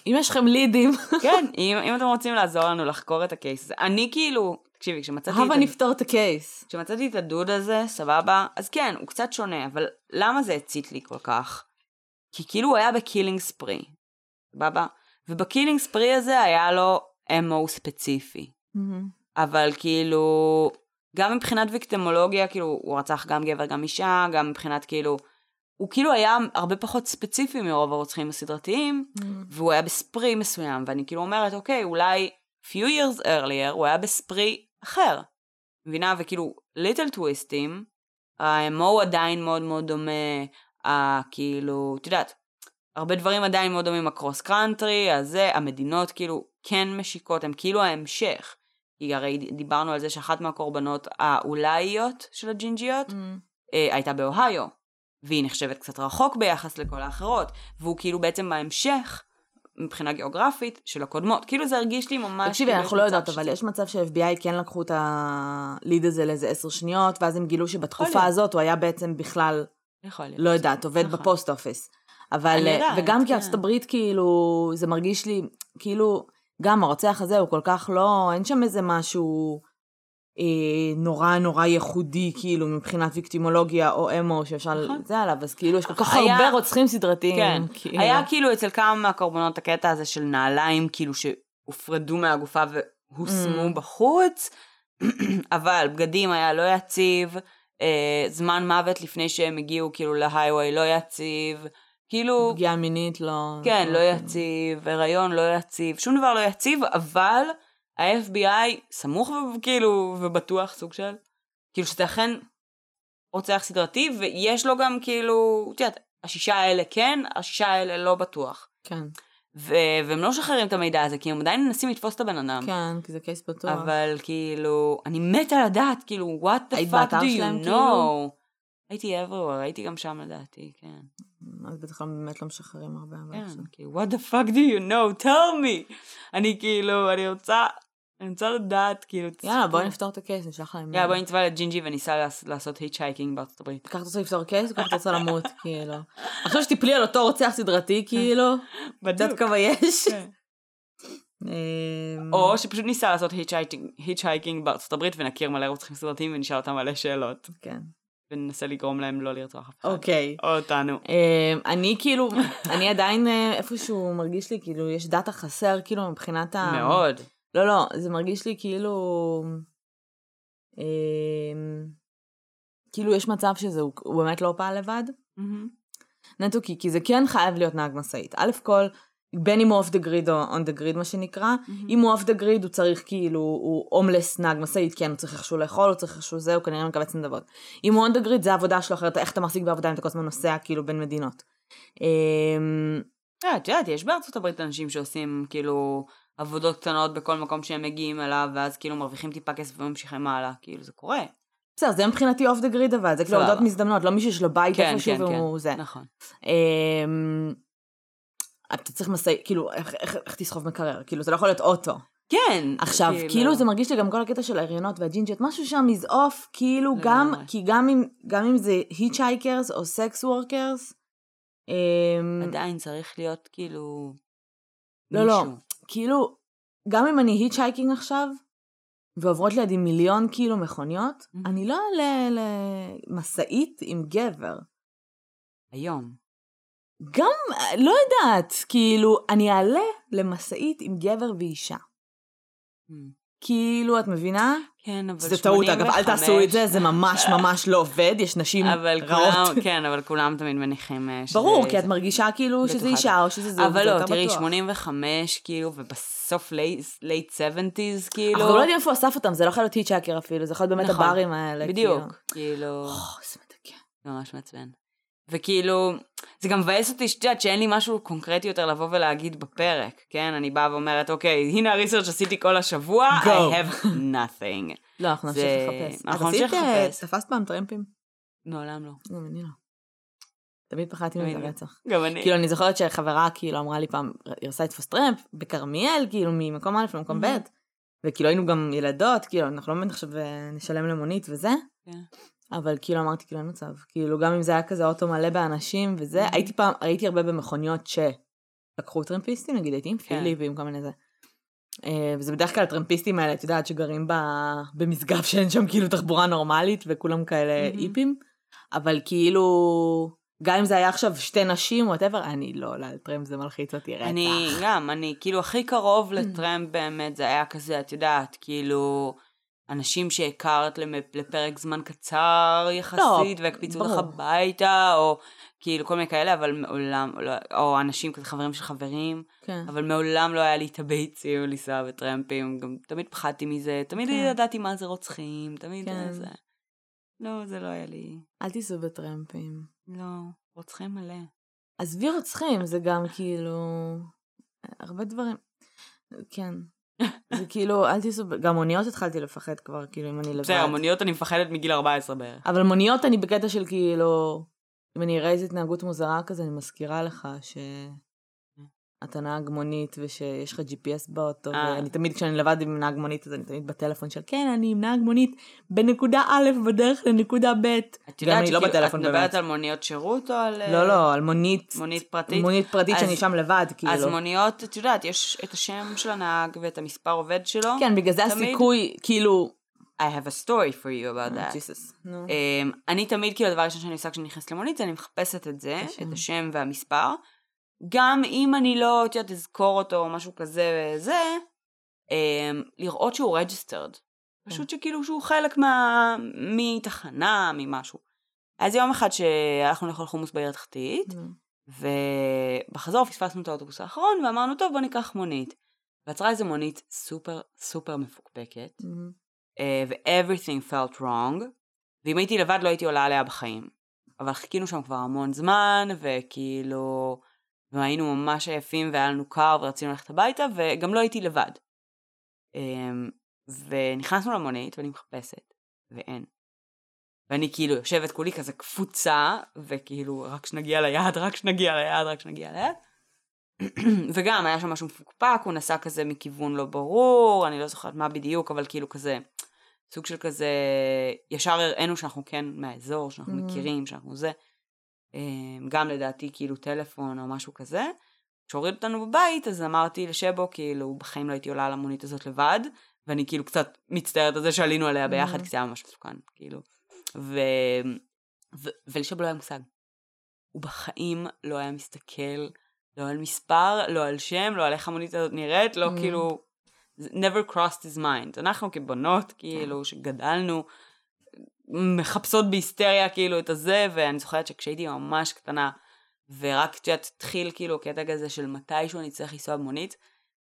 S2: אם יש לכם leads,
S1: כן, אם אם אתם רוצים לעזור לנו לחקור את ה-case הזה. אני כאילו, תקשיבי, כשמצאתי את
S2: הבה נפתור את ה-case.
S1: כשמצאתי את הדוד הזה, סבבה, אז כן, הוא קצת שונה, אבל למה זה הצית לי כל כך? כי כאילו הוא היה ב-killing spree, סבבה? וב-killing spree הזה היה לו אמו ספציפי. אבל כאילו, גם מבחינת ויקטימולוגיה, כאילו, הוא רצח גם גבר, גם אישה, גם מבחינת כאילו, הוא כאילו היה הרבה פחות ספציפי מרוב הרוצחים הסדרתיים, והוא היה בספרי מסוים, ואני כאילו אומרת, אוקיי, אולי few years earlier הוא היה בספרי אחר. מבינה? וכאילו, ליטל טוויסטים, ה-MO עדיין מאוד מאוד דומה, כאילו, את יודעת, הרבה דברים עדיין מאוד דומים, הקרוס קרנטרי, הזה, המדינות כאילו כן משיקות, הם כאילו ההמשך. כי הרי דיברנו על זה שאחת מהקורבנות האולאיות של הג'ינג'יות אה, הייתה באוהיו, והיא נחשבת קצת רחוק ביחס לכל האחרות, והוא כאילו בעצם בהמשך, מבחינה גיאוגרפית, של הקודמות. כאילו זה הרגיש לי ממש...
S2: תקשיבי,
S1: כאילו
S2: אנחנו לא יודעות, אבל יש מצב ש-FBI כן לקחו את הליד הזה לאיזה עשר שניות, ואז הם גילו שבתקופה. הזאת הוא היה בעצם בכלל. לא יודעת, עובד
S1: נכון.
S2: בפוסט אופיס. אבל,
S1: יודעת,
S2: וגם כי
S1: כן.
S2: ארצות הברית כאילו, זה מרגיש לי, כאילו, גם הרוצח הזה הוא כל כך לא, אין שם איזה משהו אה, נורא נורא ייחודי, כאילו, מבחינת ויקטימולוגיה או אמו שאפשר,
S1: נכון.
S2: זה עליו, אז כאילו, יש כל כך
S1: היה-
S2: הרבה רוצחים סדרתיים.
S1: כן,
S2: כאילו.
S1: היה כאילו אצל כמה מהקורבנות הקטע הזה של נעליים כאילו שהופרדו מהגופה והושמו
S2: Mm.
S1: בחוץ, אבל בגדים היה לא יציב, אה, זמן מוות לפני שהם הגיעו כאילו להיghway לא יציב, כאילו,
S2: פגיעה מינית לא...
S1: כן, לא יציב, הריון לא יציב, שום דבר לא יציב, אבל ה-FBI סמוך וכאילו ובטוח סוג של, כאילו שזה אכן רוצח סדרתי, ויש לו גם כאילו, את יודעת, השישה האלה כן, השישה האלה לא בטוח.
S2: כן,
S1: ו- והם לא משחררים את המידע הזה, כי הם עדיין מנסים לתפוס את הבן אדם.
S2: כן, כי זה קייס פתוח.
S1: אבל כאילו, אני מתה לדעת, כאילו, what the fuck do you
S2: כאילו?
S1: know? הייתי everywhere, הייתי גם שם לדעתי, כן.
S2: אז בטח באמת לא משחררים הרבה.
S1: כן. כאילו, what the fuck do you know? tell me! אני כאילו, אני רוצה, אני רוצה לדעת, כאילו...
S2: יאללה, בואי נפתור את ה-case, נשלח להם.
S1: יאללה, בואי נצבע לג'ינג'י וננסה לעש- לעשות hitchhiking בארצות הברית.
S2: ככה אתה רוצה לפתור case, ככה אתה רוצה למות, כאילו. עכשיו שתיפלי על אותו רוצח סדרתי, כאילו. קצת כמה יש.
S1: כן.
S2: אמ,
S1: או שפשוט ננסה לעשות hitchhiking בארצות הברית ונכיר מלא רוצחים סדרתיים ונשאל אותם מלא שאלות.
S2: כן.
S1: וננסה לגרום להם לא לרצוח אף אחד.
S2: אוקיי.
S1: או אותנו.
S2: אמ, אני כאילו, אני עדיין אה, איפשהו מרגיש לי כאילו יש data חסר כאילו מבחינת ה...
S1: מאוד.
S2: לא, לא, זה מרגיש לי כאילו... אמ, כאילו יש מצב שזה, הוא הוא באמת לא פעל לבד.
S1: מהמם.
S2: נטו כי, כי זה כן חייב להיות נהג משאית. א' כל, בין אם הוא off the grid או on the grid מה שנקרא, אם הוא off the grid הוא צריך כאילו, הוא הומלס נהג משאית, כן, הוא צריך איכשהו לאכול, הוא צריך איכשהו זה, הוא כנראה מקבץ נדבות. אם הוא on the grid זה העבודה שלו אחרת, איך אתה מחזיק בעבודה אם אתה כל הזמן נוסע כאילו בין מדינות. אמ,
S1: אה, את יודעת, יש בארצות הברית אנשים שעושים כאילו עבודות קטנות בכל מקום שהם מגיעים אליו, ואז כאילו מרוויחים טיפה כסף וממשיכים הלאה, כאילו זה קורה.
S2: בסדר, זה מבחינתי off the grid אבל, זה כאילו. עבודות מזדמנות, לא מישהו שיש לו בית
S1: כן,
S2: איפשהו
S1: כן, כן.
S2: והוא זה.
S1: נכון.
S2: אמ, אתה צריך משאית, כאילו, איך- איך איך תסחוב מקרר? כאילו, זה לא יכול להיות אוטו.
S1: כן.
S2: עכשיו, כאילו זה מרגיש לי גם כל הקטע של ההריונות והג'ינג'יות, משהו שם is off, כאילו גם,
S1: לגמרי.
S2: כי גם אם, גם אם זה hitchhikers או sex workers, אמ,
S1: עדיין צריך להיות כאילו...
S2: לא, לא. כאילו, גם אם אני היצ'הייקינג עכשיו, ועוברות לידי מיליון כאילו מכוניות,
S1: Mhm.
S2: אני לא אעלה למשאית עם גבר.
S1: היום.
S2: גם, לא יודעת, כאילו, אני אעלה למשאית עם גבר ואישה.
S1: Hmm.
S2: כאילו, את מבינה?
S1: כן, אבל
S2: זה טעות, אגב, אל תעשו את זה, זה ממש ממש לא עובד, יש נשים
S1: אבל
S2: רעות.
S1: כולם, כן, אבל כולם תמיד מניחים אה, שזה...
S2: ברור, כי את. מרגישה כאילו שזה. אישה או שזה זוג,
S1: אבל לא, תראי,
S2: בטוח.
S1: 85, כאילו, ובסוף late 70's, כאילו...
S2: אנחנו לא יודעים איפה הוא אסף אותם, זה לא יכול להיות היצ'אקר אפילו, זה יכול להיות באמת
S1: נכון.
S2: הברים האלה.
S1: בדיוק,
S2: כאילו.
S1: כאילו. ממש מעצבן. וכאילו, זה גם מבאס אותי שאת יודעת שאין לי משהו קונקרטי יותר לבוא ולהגיד בפרק, כן? אני באה ואומרת, אוקיי, הנה הריסרצ' שעשיתי כל השבוע,
S2: Go.
S1: I have nothing.
S2: לא, אנחנו נמשיך
S1: זה-
S2: לחפש.
S1: אנחנו
S2: את עשית,
S1: נמשיך
S2: אה,
S1: לחפש.
S2: תפסת פעם טרמפים?
S1: מעולם לא.
S2: גם אני לא. תמיד פחדתי מזה
S1: לא.
S2: רצח.
S1: גם אני.
S2: כאילו, אני זוכרת שחברה כאילו אמרה לי פעם, היא רצה לתפוס טרמפ בכרמיאל, כאילו, ממקום א' למקום ב',
S1: Mhm.
S2: וכאילו היינו גם ילדות, כאילו, אנחנו לא באמת עכשיו אה, נשלם למונית וזה. אבל כאילו אמרתי, כאילו אין מצב. כאילו, גם אם זה היה כזה אוטו מלא באנשים וזה,
S1: Mhm.
S2: הייתי פעם, הייתי הרבה במכוניות שלקחו טרמפיסטים, נגיד, הייתי עם
S1: כן.
S2: פילי ועם כל מיני זה. אה, וזה בדרך כלל הטרמפיסטים האלה, את יודעת, שגרים ב... במשגב שאין שם כאילו תחבורה נורמלית וכולם כאלה
S1: Mhm.
S2: איפים, אבל כאילו, גם אם זה היה עכשיו שתי נשים, whatever, אני לא עולה על טרמפ, זה מלחיץ אותי רצח.
S1: אני גם, אני כאילו הכי קרוב לטרמפ באמת, זה היה כזה, את יודעת, כאילו, אנשים שהכרת לפרק זמן קצר יחסית, והקפיצו אותך. הביתה, או כאילו כל מיני כאלה, אבל מעולם, לא, או אנשים כזה חברים של חברים,
S2: כן.
S1: אבל מעולם לא היה לי את הביצים לנסוע בטרמפים, גם תמיד פחדתי מזה, תמיד
S2: כן.
S1: ידעתי מה זה רוצחים, תמיד
S2: כן.
S1: זה. לא, זה לא היה לי,
S2: אל תיסעו בטרמפים.
S1: לא, רוצחים מלא.
S2: עזבי רוצחים, זה גם כאילו... הרבה דברים. כן. זה כאילו, אל תיסעו, גם מוניות התחלתי לפחד כבר, כאילו, אם אני לבד.
S1: בסדר, מוניות אני מפחדת מגיל 14 בערך.
S2: אבל מוניות אני בקטע של כאילו, אם אני אראה איזו התנהגות מוזרה כזה, אני מזכירה לך ש... אתה נהג מונית ושיש לך GPS באוטו,
S1: אה.
S2: ואני תמיד, כשאני לבד עם נהג מונית, אז אני תמיד בטלפון של, כן, אני עם נהג מונית בנקודה א' בדרך לנקודה ב'.
S1: את יודעת
S2: לא
S1: שכאילו, את מדברת. על מוניות שירות או על...
S2: לא, לא, על מונית,
S1: מונית פרטית?
S2: מונית פרטית
S1: אז-
S2: שאני שם לבד, כאילו.
S1: אז מוניות, את יודעת, יש את השם של הנהג ואת המספר עובד שלו.
S2: כן, בגלל זה
S1: תמיד-
S2: הסיכוי, כאילו...
S1: I have a story for you about that.
S2: נו.
S1: Um, אני תמיד, כאילו, הדבר הראשון שאני עושה כשאני נכנסת למונית, אני מחפשת את זה.
S2: את השם
S1: והמספר. גם אם אני לא, את יודעת, אזכור אותו או משהו כזה וזה, um, לראות שהוא registered. פשוט שכאילו שהוא חלק מה... מתחנה, ממשהו. אז יום אחד שהלכנו לאכול חומוס בעיר התחתית,
S2: נו.
S1: ובחזור פספסנו את האוטובוס האחרון, ואמרנו, טוב, בוא ניקח מונית. ועצרה איזה מונית סופר סופר מפוקפקת,
S2: נו.
S1: אה, ו-everything felt wrong, ואם הייתי לבד לא הייתי עולה עליה בחיים. אבל חיכינו שם כבר המון זמן, וכאילו, והיינו ממש עייפים והיה לנו קר ורצינו ללכת הביתה, וגם לא הייתי לבד. אמ, ונכנסנו למונית ואני מחפשת, ואין. ואני כאילו יושבת כולי כזה קפוצה, וכאילו רק שנגיע ליעד, רק שנגיע ליעד, רק שנגיע ליעד. וגם היה שם משהו מפוקפק, הוא נסע כזה מכיוון לא ברור, אני לא זוכרת מה בדיוק, אבל כאילו כזה, סוג של כזה, ישר הראינו שאנחנו כן מהאזור, שאנחנו
S2: Mm.
S1: מכירים, שאנחנו זה. אה, גם לדעתי כאילו טלפון או משהו כזה. כשהוריד אותנו בבית, אז אמרתי לשבו, כאילו, בחיים לא הייתי עולה על המונית הזאת לבד, ואני כאילו קצת מצטערת על זה שעלינו עליה ביחד,
S2: Mm.
S1: כי זה היה ממש מסוכן, כאילו. ו... ו... ולשבו לא היה מושג. הוא בחיים לא היה מסתכל, לא על מספר, לא על שם, לא על איך המונית הזאת נראית, לא
S2: Mm.
S1: כאילו... never crossed his mind. אנחנו כבנות, כאילו, שגדלנו, מחפשות בהיסטריה כאילו את הזה, ואני זוכרת שכשהייתי ממש קטנה, ורק, את יודעת, התחיל כאילו קטע כזה של מתישהו אני צריך לנסוע במונית,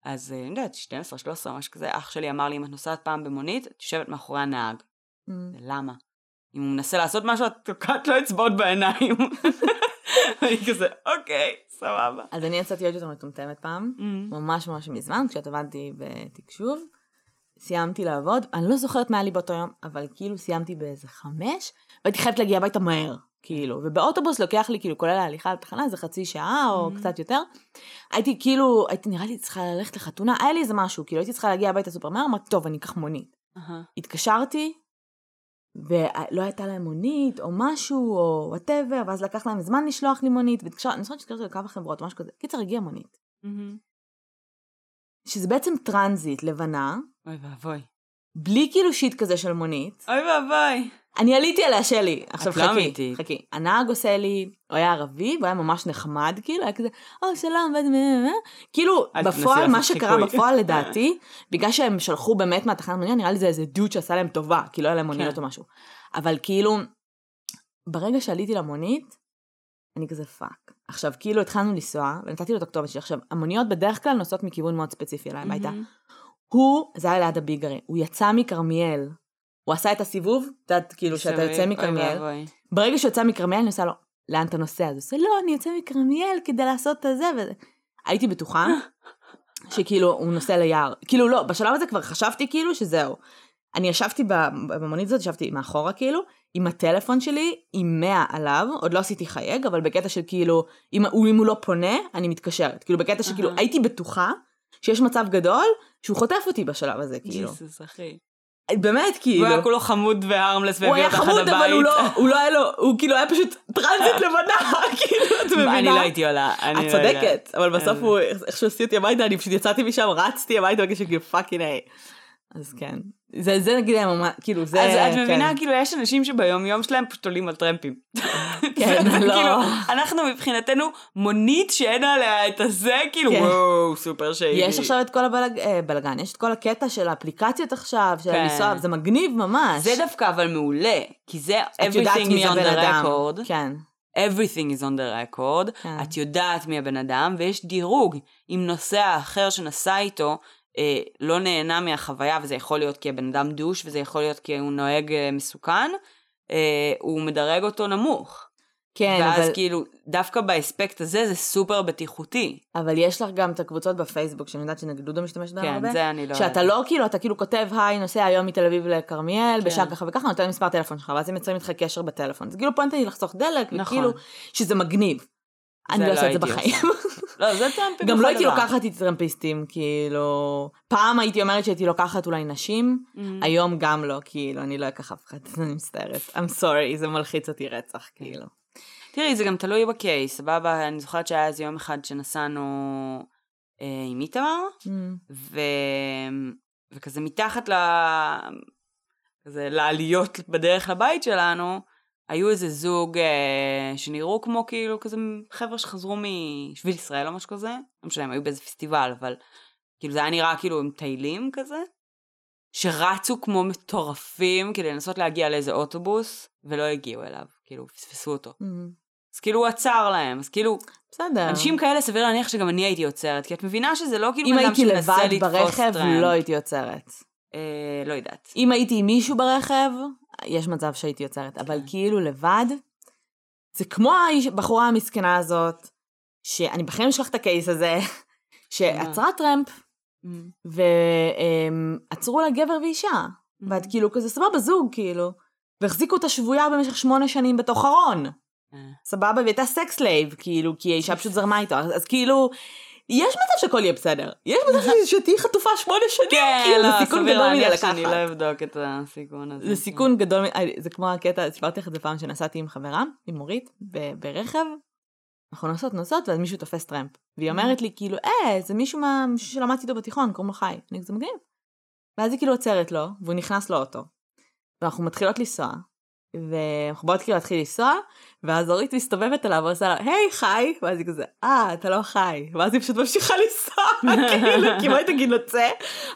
S1: אז אה, אני יודעת, 12, 13, משהו כזה, אח שלי אמר לי, אם את נוסעת פעם במונית, את יושבת מאחורי הנהג.
S2: Mm.
S1: למה? אם הוא מנסה לעשות משהו, את תוקעת לו אצבעות בעיניים. ואני כזה, אוקיי, סבבה.
S2: אז אני יצאתי עוד יותר מטומטמת פעם,
S1: Mm.
S2: ממש ממש מזמן, כשאת עבדתי בתקשוב. סיימתי לעבוד, אני לא זוכרת מה היה לי באותו יום, אבל כאילו סיימתי באיזה חמש, והייתי חייבת להגיע הביתה מהר, כאילו, ובאוטובוס לוקח לי, כאילו, כולל ההליכה לתחנה, איזה חצי שעה או
S1: Mhm.
S2: קצת יותר. הייתי כאילו, הייתי נראה לי צריכה ללכת לחתונה, היה לי איזה משהו, כאילו הייתי צריכה להגיע הביתה סופר מהר, אמרתי, טוב, אני אקח מונית.
S1: אהה.
S2: התקשרתי, ולא הייתה להם מונית, או משהו, או whatever, ואז לקח להם זמן לשלוח לי מונית, והתקשרתי, אני זוכרת שהתקשרתי לכמה חברות, משהו כזה. קיצר, הגיעה מונית.
S1: מהמם.
S2: שזה בעצם טרנזיט לבנה,
S1: אוי ואבוי.
S2: בלי כאילו שלט כזה של מונית.
S1: אוי ואבוי.
S2: אני עליתי עליה שלי. עכשיו
S1: לא
S2: חכי,
S1: אמיתית.
S2: חכי. הנהג עושה לי, הוא היה ערבי, והוא היה ממש נחמד, כאילו, היה כזה, או שלום. ו- ו-" כאילו, בפועל, מה שקרה. בפועל לדעתי, בגלל שהם שלחו באמת מהתחנת מונית, נראה לי זה איזה דוד שעשה להם טובה, כי לא היה להם מוניות
S1: כן.
S2: או משהו. אבל כאילו, ברגע שעליתי למונית, אני כזה fuck. עכשיו, כאילו התחלנו לנסוע, ונתתי לו את הכתובת שלי. עכשיו, המוניות בדרך כלל נוסעות מכיוון מאוד ספציפי אליי הביתה. הוא, זה היה ליד הביגרי, הוא יצא מכרמיאל. הוא עשה את הסיבוב, את יודעת, כאילו, שאתה. יוצא מכרמיאל. ברגע שהוא יוצא מכרמיאל, אני עושה לו, לאן אתה נוסע? אז הוא עושה, לא, אני יוצא מכרמיאל כדי לעשות את הזה וזה. הייתי בטוחה שכאילו הוא נוסע ליער. כאילו לא, בשלב הזה כבר חשבתי כאילו שזהו. אני ישבתי במונית הזאת, ישבתי מאחורה כאילו, עם הטלפון שלי, עם 100 עליו, עוד לא עשיתי חייג, אבל בקטע של כאילו, אם אם הוא לא פונה, אני מתקשרת. כאילו בקטע שכאילו. הייתי בטוחה שיש מצב גדול שהוא חוטף אותי בשלב הזה, כאילו.
S1: ג'יסוס, אחי.
S2: באמת,
S1: הוא
S2: כאילו.
S1: היה כולו חמוד ו harmless
S2: הוא
S1: והביא
S2: היה
S1: אותך עד
S2: חמוד,
S1: הבית.
S2: אבל הוא לא, הוא לא היה לו, הוא כאילו היה פשוט טרנזיט לבנה, כאילו, את מבינה?
S1: אני לא הייתי עולה. אני
S2: את
S1: לא יודעת.
S2: צודקת, אבל בסוף
S1: אה.
S2: הוא, איכשהו הסיע אותי הביתה, אני פשוט יצאתי משם, רצתי הביתה, בגלל שכאילו fucking A. אז כן. זה, זה נגיד היה ממש, כאילו זה,
S1: אז את
S2: כן.
S1: מבינה, כאילו, יש אנשים שביום יום שלהם פשוט עולים על טרמפים.
S2: כן,
S1: זה
S2: לא.
S1: כאילו, אנחנו מבחינתנו מונית שאין עליה את הזה, כאילו,
S2: כן.
S1: וואו, סופר שיידי.
S2: יש עכשיו את כל הבלאגן, יש את כל הקטע של האפליקציות עכשיו, של
S1: כן.
S2: לנסוע, זה מגניב ממש.
S1: זה דווקא אבל מעולה, כי זה everything is on the record.
S2: כן.
S1: everything is on the record,
S2: כן.
S1: את יודעת מי הבן אדם, ויש דירוג. אם נוסע אחר שנסע איתו אה, לא נהנה מהחוויה, וזה יכול להיות כי הבן אדם דוש, וזה יכול להיות כי הוא נוהג אה, מסוכן, אה, הוא מדרג אותו נמוך.
S2: כן,
S1: ואז
S2: אבל,
S1: כאילו, דווקא באספקט הזה זה סופר בטיחותי.
S2: אבל יש לך גם את הקבוצות בפייסבוק, שאני יודעת שנגיד דודו משתמשת בהן הרבה.
S1: כן, זה אני לא...
S2: שאתה לא כאילו, אתה כאילו כותב, היי, נוסע היום מתל אביב לכרמיאל,
S1: כן.
S2: בשעה ככה וככה, נותן מספר טלפון שלך, ואז הם יוצרים איתך קשר בטלפון. זה כאילו פואנטה היא לחסוך דלק,
S1: נכון.
S2: וכאילו, שזה מגניב. אני לא
S1: לא
S2: עושה את זה בחיים.
S1: לא, זה טראמפים.
S2: גם לא הייתי. לוקחת איתי טרמפיסטים, כאילו... פעם הייתי אומרת שהייתי לוקחת אולי נשים,
S1: Mhm.
S2: היום גם לא, כאילו, אני לא אקח אף אחד, אני מצטערת. I'm sorry, זה מלחיץ אותי רצח, כאילו.
S1: תראי, זה גם תלוי בקייס, סבבה? אני זוכרת שהיה איזה יום אחד שנסענו אה, עם איתמר,
S2: Mm.
S1: ו... וכזה מתחת ל... כזה לעליות בדרך לבית שלנו, היו איזה זוג אה, שנראו כמו כאילו כזה חבר'ה שחזרו משביל ישראל או משהו כזה, לא משנה, הם היו באיזה פסטיבל, אבל כאילו זה היה נראה כאילו הם טיילים כזה, שרצו כמו מטורפים כדי לנסות להגיע לאיזה אוטובוס, ולא הגיעו אליו, כאילו פספסו אותו.
S2: Mm.
S1: אז כאילו הוא עצר להם, אז כאילו,
S2: בסדר.
S1: אנשים כאלה סביר להניח שגם אני הייתי עוצרת, כי את מבינה שזה לא כאילו
S2: אם
S1: בן אדם
S2: הייתי
S1: שמנסה
S2: לבד
S1: לתפוס
S2: ברכב. לא הייתי עוצרת.
S1: אה, לא יודעת.
S2: אם הייתי עם מישהו ברכב, יש מצב שהייתי עוצרת, אבל
S1: כן.
S2: כאילו לבד, זה כמו הבחורה המסכנה הזאת, שאני בחיים אשכח את ה case הזה, שעצרה טרמפ, ועצרו לה גבר ואישה, ואת כאילו כזה סבבה זוג כאילו, והחזיקו אותה שבויה במשך שמונה שנים בתוך ארון.
S1: אה.
S2: סבבה, והיא הייתה sex slave, כאילו, כי האישה פשוט זרמה איתו, אז, אז כאילו, יש מצב שהכל יהיה בסדר. יש מצב ש- שתהיי חתוכה שמונה שנים,
S1: כן,
S2: כאילו,
S1: לא,
S2: זה סיכון גדול מדי
S1: להניח שאני לא
S2: לקחת.
S1: אבדוק את הסיכון הזה.
S2: זה סיכון גדול, זה כמו הקטע, סיפרתי לך את זה פעם שנסעתי עם חברה, עם מורית, ב- ברכב, אנחנו נוסעות נוסעות, ואז מישהו תופס טרמפ. והיא אומרת לי, כאילו, אה, זה מישהו מה- מישהו שלמדתי איתו בתיכון, קוראים לו חי. אני כזה מגניב. ואז היא כאילו עוצרת לו, והוא נכנס לאוטו. ואנחנו מתחילות לנסוע, ואנחנו באות כאילו להתחיל לנסוע, ואז אורית מסתובבת אליו ועושה לה, היי חי, ואז היא כזה, אה, אתה לא חי. ואז היא פשוט ממשיכה לנסוע, כאילו, כי מה היא תגיד לו צא?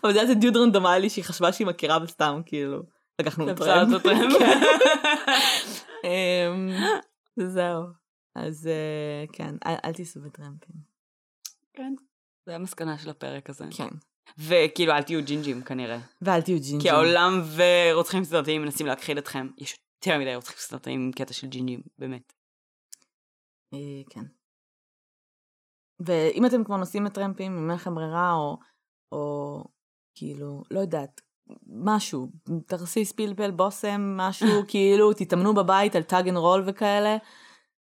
S2: אבל זה היה איזה דיוד רנדומלי שהיא חשבה שהיא מכירה בסתם, כאילו. לקחנו טרמפ. כן. אמ, זהו. אז אה, כן, אל תיסעו בטרמפים.
S1: כן, זה המסקנה של הפרק הזה.
S2: כן.
S1: וכאילו, אל תהיו ג'ינג'ים כנראה.
S2: ואל תהיו ג'ינג'ים.
S1: כי העולם ורוצחים סדרתיים מנסים להכחיד אתכם. יש יותר מדי רוצחים סדרתיים עם קטע של ג'ינג'ים, באמת.
S2: אה, כן. ואם אתם כבר נוסעים בטרמפים, אם אין לכם ברירה, או, או כאילו, לא יודעת, משהו, תרסיס פלפל, בושם, משהו, כאילו, תתאמנו בבית על tuck and roll וכאלה.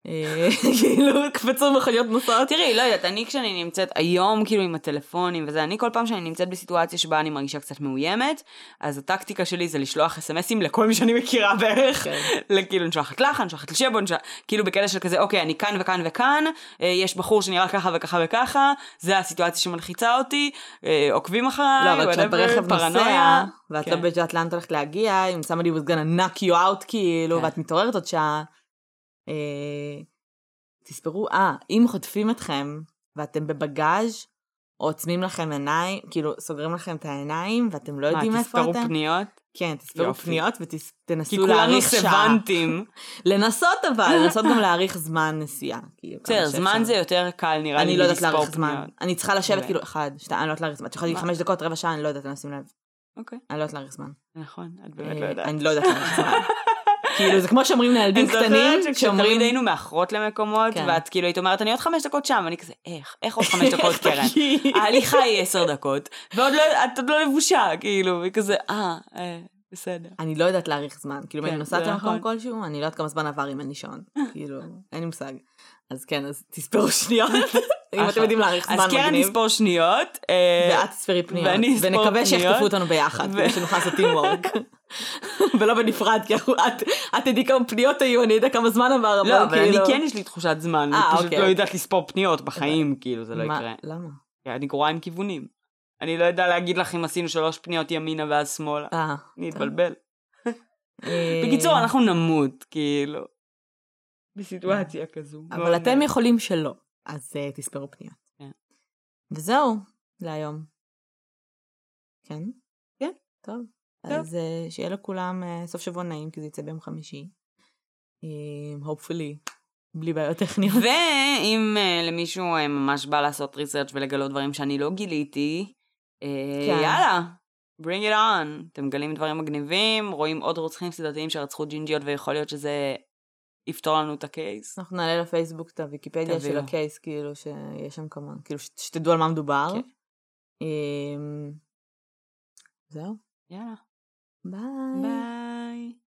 S2: אה, כאילו, קפצו מכוניות נוסעות.
S1: תראי, לא יודעת, אני כשאני נמצאת היום כאילו עם הטלפונים וזה, אני כל פעם שאני נמצאת בסיטואציה שבה אני מרגישה קצת מאוימת, אז הטקטיקה שלי זה לשלוח אסמסים לכל מי שאני מכירה בערך. כאילו, אני שולחת לך, אני שולחת לשבו, כאילו בקטע של כזה, אוקיי, אני כאן וכאן וכאן, אה, יש בחור שנראה ככה וככה וככה, זה הסיטואציה שמלחיצה אותי, אה, עוקבים אחריי,
S2: לא, אבל כשאת ברכב נוסע. ואת. לא יודעת לאן את הולכת להגיע, אם somebody was gonna knock you out, כאילו,
S1: כן.
S2: ואת מתעוררת עוד שעה, אה, תספרו, אה, אם חוטפים אתכם, ואתם בבגאז', עוצמים לכם עיניים, כאילו, סוגרים לכם את העיניים, ואתם לא יודעים
S1: מה,
S2: איפה
S1: תספרו
S2: אתם.
S1: פניות?
S2: כן, תספרו
S1: יופי.
S2: פניות
S1: כי
S2: ותנסו
S1: כולנו
S2: להאריך שעה.
S1: סוונטים.
S2: לנסות אבל, לנסות גם להאריך זמן נסיעה. כאילו,
S1: בסדר, זמן. זה יותר קל נראה לי
S2: אני לא יודעת להאריך זמן.
S1: פניות.
S2: אני צריכה לשבת. כאילו, אחד, שתיים, אני לא יודעת להאריך זמן. את יכולה להגיד
S1: מה?
S2: חמש דקות, רבע שעה, אני לא יודעת, לשים לב.
S1: אוקיי,
S2: אני לא יודעת להאריך זמן.
S1: נכון, את באמת לא
S2: אה,
S1: יודעת.
S2: אני לא יודעת להאריך זמן. כאילו, זה כמו שאומרים לילדים
S1: אני
S2: קטנים, שאומרים...
S1: היינו מאחרות למקומות,
S2: כן.
S1: ואת כאילו היית אומרת, אני עוד חמש דקות שם, ואני כזה, איך? איך עוד חמש דקות, קרן? ההליכה היא עשר דקות, ועוד לא, את עוד לא לבושה, כאילו, וכזה, אה, אה, בסדר.
S2: אני לא יודעת להאריך זמן. כאילו, אם
S1: כן,
S2: אני נוסעת
S1: זה
S2: למקום
S1: נכון.
S2: כלשהו, אני לא יודעת כמה זמן עבר אם אין לי שעון. כאילו, אין לי מושג. אז כן, אז תספרו שניות. אם אתם. יודעים להאריך זמן
S1: אז קרן
S2: מגניב.
S1: תספור שניות, אה,
S2: ואת תספרי פניות.
S1: ואני אספור
S2: ונקווה
S1: פניות.
S2: שיחטפו אותנו ביחד, כדי שנוכל לעשות טימוורק. ולא בנפרד, כי את תדעי כמה פניות היו, אני יודע כמה זמן עבר,
S1: לא, אבל אני
S2: כאילו-
S1: כן יש לי תחושת זמן,
S2: אה,
S1: אני פשוט
S2: אוקיי,
S1: לא. יודעת לספור פניות בחיים, כאילו, זה לא יקרה.
S2: למה?
S1: כי אני גרועה עם כיוונים. אני לא יודע להגיד לך אם עשינו שלוש פניות ימינה ואז שמאלה.
S2: אה.
S1: אני. אתבלבל. בקיצור, אנחנו נמות, כאילו. בסיטואציה כזו.
S2: אבל
S1: מאוד
S2: אתם
S1: מעניין.
S2: יכולים שלא, אז אה, תספרו פניות.
S1: כן.
S2: וזהו, להיום. כן?
S1: כן.
S2: טוב.
S1: טוב.
S2: אז אה, שיהיה לכולם אה, סוף שבוע נעים, כי זה יצא ביום חמישי. אה, hopefully, בלי בעיות טכניות.
S1: ואם uh, למישהו uh, ממש בא לעשות ריסרצ' ולגלות דברים שאני לא גיליתי, uh,
S2: כן.
S1: יאללה, bring it on. אתם מגלים דברים מגניבים, רואים עוד רוצחים סדרתיים שרצחו ג'ינג'יות ויכול להיות שזה יפתור לנו את הקייס.
S2: אנחנו נעלה לפייסבוק את הוויקיפדיה של. הקייס, כאילו, שיש שם כמה, כאילו, שתדעו על מה מדובר.
S1: כן.
S2: אה, זהו,
S1: יאללה,
S2: ביי.
S1: ביי.